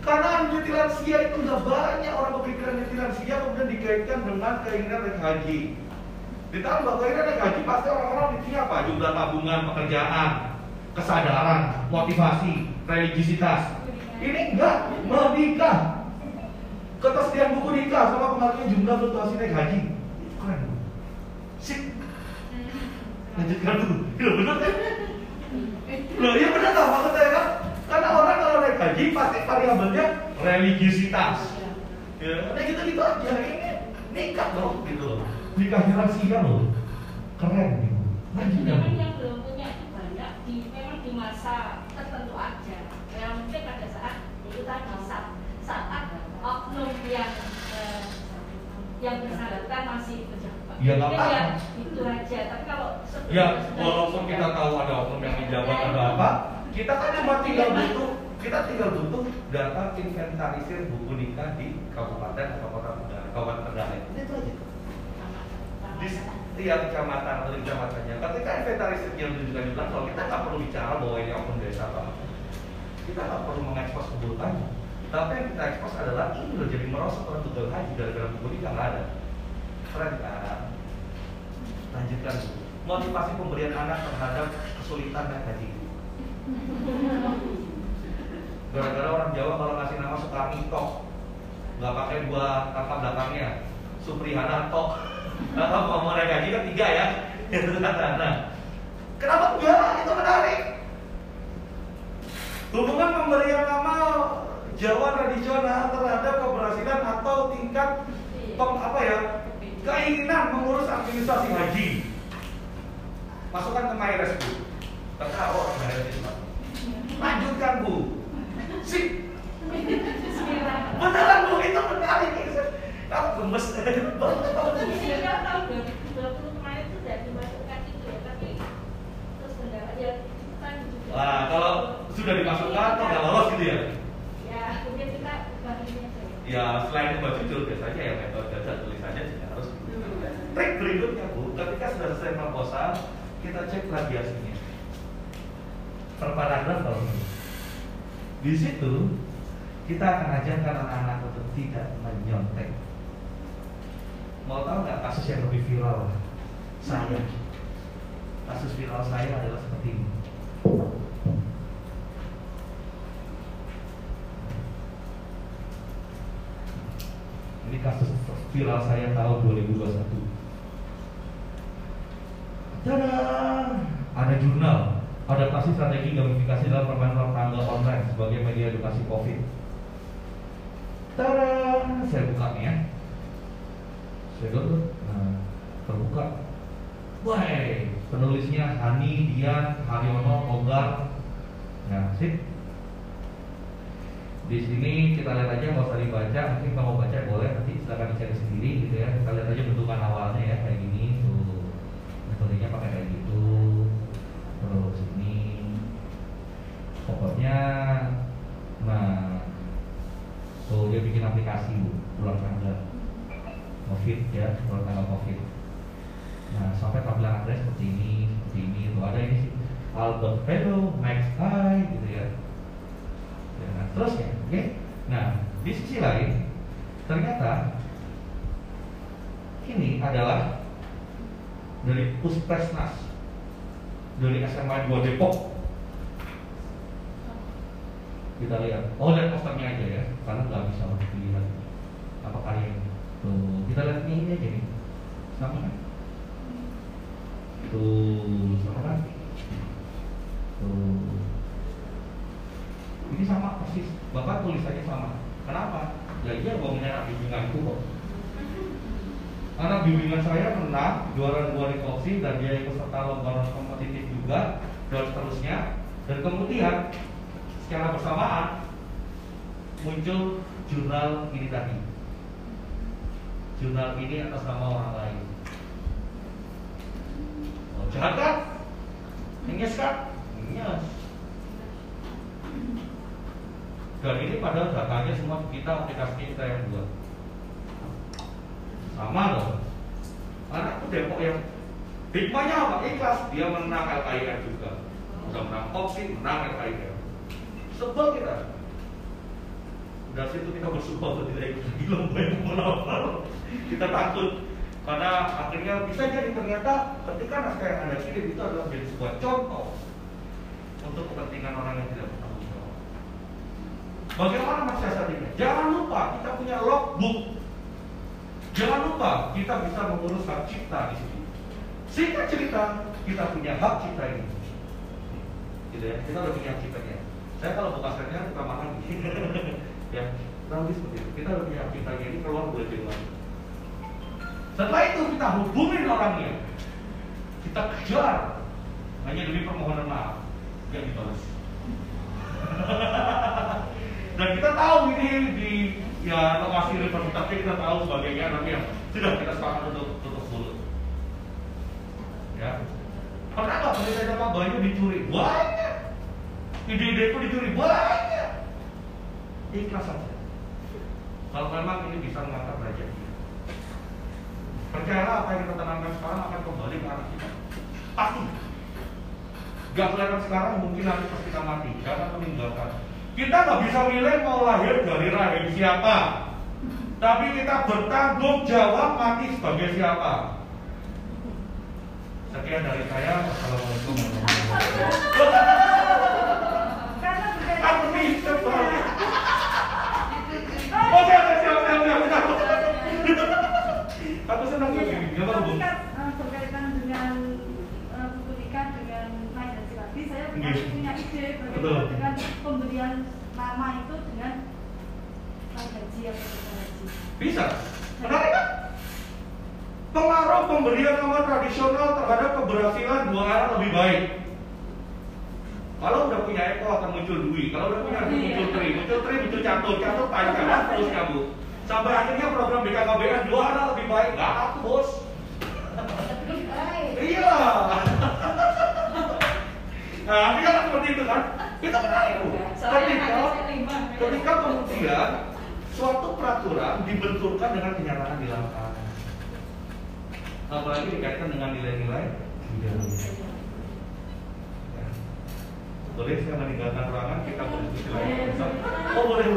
Karena anjuti lansia itu udah banyak orang berpikiran anjuti lansia kemudian dikaitkan dengan keinginan naik haji. Ditambah keinginan naik haji pasti orang-orang mikirnya apa? Jumlah tabungan, pekerjaan, kesadaran, motivasi, religiositas. Ini enggak menikah. Ketersediaan buku nikah sama kemarin jumlah fluktuasi naik haji. Keren. Sip. Lanjutkan dulu. Ya bener kan? Loh iya bener tau maksudnya kan? Haji pasti variabelnya religiositas. Ya, nah gitu gitu aja. Ini nikah dong gitu loh. Nikah lansia loh. Keren gitu. Lanjutkan. Memang yang belum punya itu banyak di memang di masa tertentu aja. Yang mungkin pada saat itu tadi saat saat oknum yang eh, yang bersangkutan masih. Ya, nggak apa-apa. ya, itu aja. Tapi kalau Ya, walaupun kita tahu ada oknum yang menjabat ada apa, kita kan cuma tinggal butuh kita tinggal butuh data inventarisir buku nikah di kabupaten atau kota kabupaten Kendari. Itu aja. Di setiap kecamatan atau di kecamatannya. Ketika inventarisir yang ditunjukkan bilang kalau kita nggak perlu bicara bahwa ini oknum desa apa, kita nggak perlu mengekspos keburukannya. Tapi yang kita ekspos adalah ini loh jadi merosot orang tunggal haji gara-gara buku nikah nggak ada. Keren kan? Lanjutkan. Motivasi pemberian anak terhadap kesulitan naik haji. Gara-gara orang Jawa kalau ngasih nama Sukarni tok, nggak pakai dua kata belakangnya. Suprihana tok. Nah, kalau mau naik haji kan tiga ya. Itu kata. Nah, kenapa enggak? Itu menarik. Hubungan pemberian nama Jawa tradisional terhadap keberhasilan atau tingkat pem, apa ya keinginan mengurus administrasi haji. Masukkan ke MyRes bu. Tertawa orang MyRes itu. Pak. Lanjutkan bu. Bismillah. Beneran bu lemes. Tahun 2020 kemarin itu sudah dimasukkan itu ya, tapi terus mendapat ya itu kan juga. Wah, kalau sudah dimasukkan kok nggak lolos gitu ya? Ya, mungkin kita aja ya. Selain ubah judul biasanya ya metode dan tulisannya juga harus Trik berikutnya bu, ketika sudah selesai proposal, kita cek plagiasinya. Per paragraf kalau. Di situ kita akan ajarkan anak-anak untuk tidak menyontek. Mau tahu nggak kasus yang lebih viral? Saya. Kasus viral saya adalah seperti ini. Ini kasus viral saya tahun 2021. Tada! Ada jurnal adaptasi strategi gamifikasi dalam permainan tangga online sebagai media edukasi COVID. Tada! Saya buka nih ya. Saya download. Nah, terbuka. Wah, penulisnya Hani, Dian, Haryono, Ogar. Nah, sip. Di sini kita lihat aja nggak usah dibaca, mungkin kalau mau baca boleh nanti silakan dicari sendiri gitu ya. Kita lihat aja bentukan awalnya ya kayak gini tuh. Metodenya pakai kayak gitu. Terus ini pokoknya nah tuh dia bikin aplikasi bu, ulang tangga COVID ya, ulang tangga COVID. Nah sampai tampilan adres seperti ini, seperti ini tuh ada ini sih Albert Pedro, Max I gitu ya. Ya, nah, terus ya, oke. Nah, di sisi lain, ternyata ini adalah dari Puspesnas dari SMA 2 Depok. Kita lihat. Oh, lihat posternya aja ya, karena nggak bisa dilihat apa karya ini. Tuh, kita lihat ini, aja nih. Sama kan? Tuh, sama kan? Tuh. Ini sama persis, bahkan tulisannya sama. Kenapa? Ya iya ngomongin anak bimbinganku kok. Anak bimbingan saya menang juara dua di dan dia ikut serta lomba kompetitif juga dan seterusnya. Dan kemudian secara bersamaan muncul jurnal ini tadi. Jurnal ini atas nama orang lain. Oh, jahat kan? Nyes kan? Nyes. Dan ini padahal datanya semua kita aplikasi kita yang buat. Sama loh. Anakku Depok yang hikmahnya apa? Ikhlas dia menang LKIR juga. Udah menang Oxy, menang LKIR. Sebel kita. Dari situ kita bersumpah untuk tidak ikut di lomba yang. Kita takut karena akhirnya bisa jadi ternyata ketika naskah yang anda kirim itu adalah menjadi sebuah contoh untuk kepentingan orang yang tidak bertanggung jawab. Bagaimana mensiasatinya? Jangan lupa kita punya logbook. Jangan lupa kita bisa mengurus hak cipta di sini. Singkat cerita, kita punya hak cipta ini. Gitu ya, kita udah punya hak ciptanya. Saya kalau buka setnya kita makan ya, kurang lebih seperti itu. Kita punya hak ciptanya ini keluar boleh keluar. Setelah itu kita hubungin orangnya, kita kejar hanya demi permohonan maaf yang dibalas. Dan kita tahu ini di ya lokasi universitasnya kita tahu sebagainya tapi ya sudah kita sepakat untuk tutup mulut. Ya. Pernah nggak penelitian Pak Bayu dicuri? Banyak. Ide-ide itu dicuri banyak. Ikhlas saja. Kalau memang ini bisa mengangkat derajat kita. Percayalah apa yang kita tanamkan sekarang akan kembali ke anak kita. Pasti. Gak kelihatan sekarang mungkin nanti pas kita mati, akan meninggalkan. Kita nggak bisa milih mau lahir dari rahim siapa. Tapi kita bertanggung jawab mati sebagai siapa. Sekian dari saya. Wassalamualaikum warahmatullahi wabarakatuh. Aku nih sekali. Oh, siap, siap, siap, siap, siap. Aku senang Iya, ini. iya. Bu? Tapi kan eh, berkaitan dengan eh, buku nikah dengan dan saya Iya. punya ide bagaimana dengan pemberian nama itu dengan atau. Bisa. Menarik kan? Pengaruh pemberian nama tradisional terhadap keberhasilan dua anak lebih baik. Kalau udah punya Eko akan muncul Dwi, kalau udah punya Dwi muncul Tri, muncul Tri muncul Catur, Catur panjang terus kamu. Sampai akhirnya program BKKBN juara lebih baik. Nggak aku bos. Iya. Nah, ini kan seperti itu kan. Kita itu. Ketika, ketika kemudian suatu peraturan dibenturkan dengan kenyataan di lapangan. Apalagi dikaitkan dengan nilai-nilai budaya. Ya. Boleh saya meninggalkan ruangan kita berdiskusi lagi. Oh boleh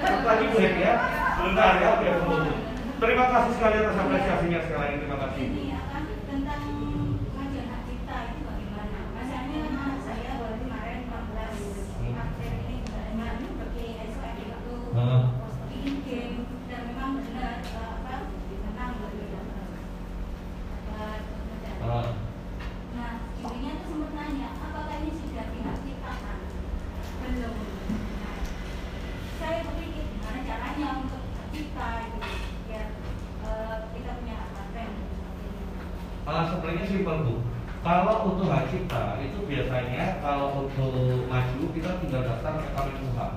lagi Hek, ya. Sebentar ya. Oke. Terima kasih sekali atas apresiasinya sekali lagi. Terima kasih. Ini akan tentang pengajian hak cipta itu bagaimana? Misalnya anak saya baru kemarin 14 April ini dengan pergi SOM itu Hmm. bikin game dan memang benar eh, apa menang gitu. Dapat medali. Ah. Nah, ibunya tuh sempat nanya, apakah ini sudah dihak ciptakan? Belum. Nah, saya berpikir gimana caranya untuk hak cipta itu biar eh, kita punya hak paten. Ah, sebenarnya simpel bu. Kalau untuk hak cipta itu biasanya kalau untuk maju kita tinggal daftar ke Kemenkumham.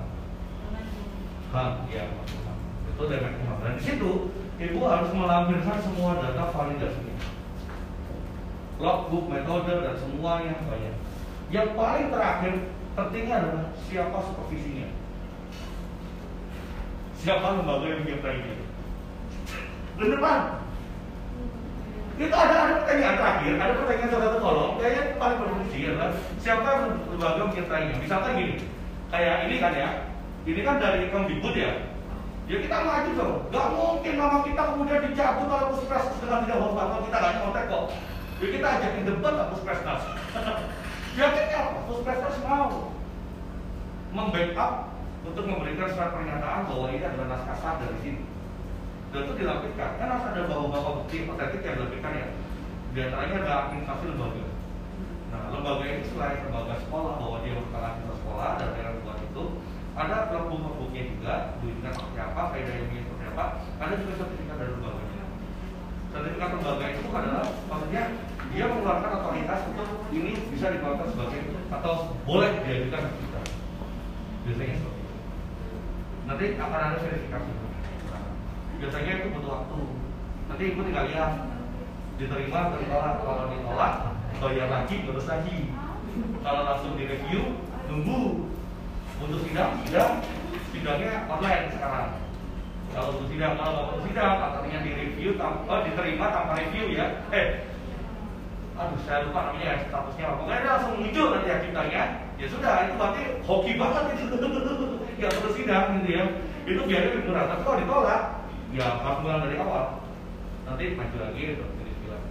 Ham, ya Kemenkumham. Itu dari Kemenkumham. Dan di situ ibu harus melampirkan semua data validasinya. Logbook, metode dan semuanya banyak. Yang paling terakhir pentingnya adalah siapa supervisinya. Siapa lembaga yang menyertainya. Bener Pak? Itu ada ada pertanyaan terakhir, ada pertanyaan satu kolom. Kayaknya paling berfungsi adalah siapa yang lembaga menyertainya. Misalkan gini, kayak ini kan ya, ini kan dari Kemdikbud ya. Ya kita maju dong. Gak mungkin nama kita kemudian dicabut oleh puspres dengan tidak hormat. Kalau kita nggak nyontek kok. Ya kita ajakin debat lah puspresnas. Yakinnya apa? Puspresnas mau membackup untuk memberikan surat pernyataan bahwa ini adalah naskah sah dari sini dan itu dilampirkan kan harus ada bawa-bawa bukti otentik yang dilampirkan ya di antaranya ada administrasi lembaga nah lembaga ini selain lembaga sekolah bahwa dia siswa sekolah dan daerah buat itu ada buknya juga duitnya seperti apa faedah ilmiah seperti apa ada juga sertifikat dari lembaganya sertifikat lembaga itu adalah maksudnya dia mengeluarkan otoritas untuk ini bisa dikeluarkan sebagai atau boleh diajukan ke kita. Biasanya seperti itu. Nanti akan ada verifikasi. Biasanya itu butuh waktu. Nanti ibu tinggal lihat diterima atau ditolak kalau ditolak bayar lagi terus lagi. Kalau langsung direview nunggu untuk sidang sidang sidangnya online sekarang. Kalau untuk sidang kalau nggak untuk sidang artinya direview tanpa oh, diterima tanpa review ya. Eh aduh saya lupa namanya ya, statusnya. Apa pokoknya langsung muncul nanti akhirnya ya sudah itu berarti hoki banget itu. Nggak perlu sidang gitu ya. Itu biarnya lebih murah. Tapi kalau ditolak ya harus mulai dari awal. Nanti maju lagi terus jadi bilang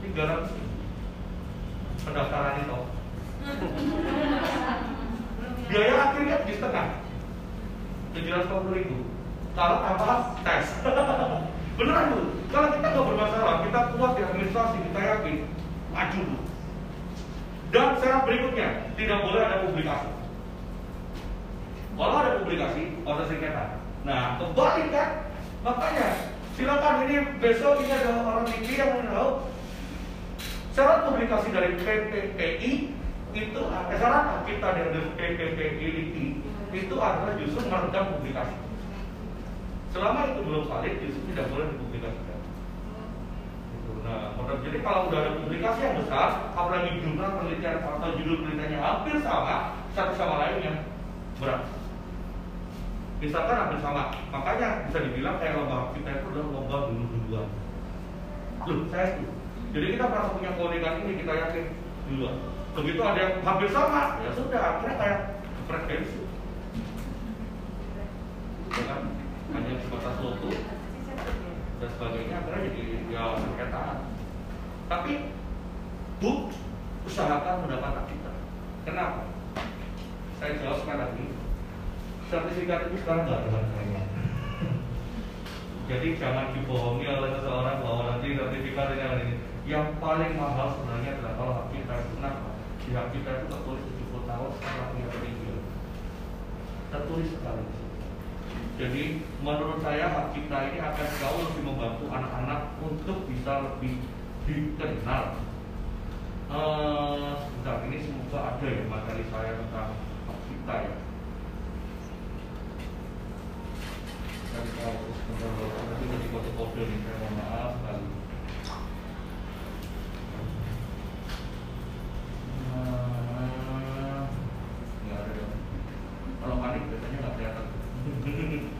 tiga ratus. Pendaftaran itu biaya akhirnya di setengah. Tujuh ratus ribu. Kalau tanpa tes. Beneran bu. Kalau kita nggak bermasalah kita kuat di administrasi kita yakin. Maju bu. Dan syarat berikutnya tidak boleh ada publikasi. Kalau ada publikasi ada sengketa nah kembali kan? Makanya silakan ini besok ini ada orang TV yang mau syarat publikasi dari PPPI itu eh, syarat kita dari PPPI itu adalah justru meredam publikasi selama itu belum valid justru tidak boleh dipublikasikan Gitu. Nah, jadi kalau udah ada publikasi yang besar, apalagi jumlah penelitian atau judul penelitiannya hampir sama satu sama lainnya, berat. Misalkan hampir sama, makanya bisa dibilang kayak lomba kita itu adalah lomba dulu-duluan. Loh, saya itu. Jadi kita merasa punya keunikan ini, kita yakin duluan. Begitu ada yang hampir sama, ya sudah, akhirnya kayak frekuensi. Ya kan? Hanya sebatas logo, dan sebagainya akhirnya jadi ya sengketaan. Tapi bu usahakan mendapat hak cipta. Kenapa? Saya jawab sekali lagi. Sertifikat itu sekarang nggak ada harganya. Jadi jangan dibohongi oleh seseorang bahwa nanti sertifikat ini ini. Yang paling mahal sebenarnya adalah kalau itu kenapa? Di hak cipta itu tertulis 70 tahun setelah punya penelitian. Tertulis sekali. Jadi menurut saya hak cipta ini akan jauh lebih membantu anak-anak untuk bisa lebih dikenal. Eh, sebentar ini semoga ada ya materi saya tentang hak cipta ya. Oh, Tapi tadi kode-kode nih, saya mohon maaf sekali. Ah, nggak ada dong. Kalau panik biasanya nggak kelihatan.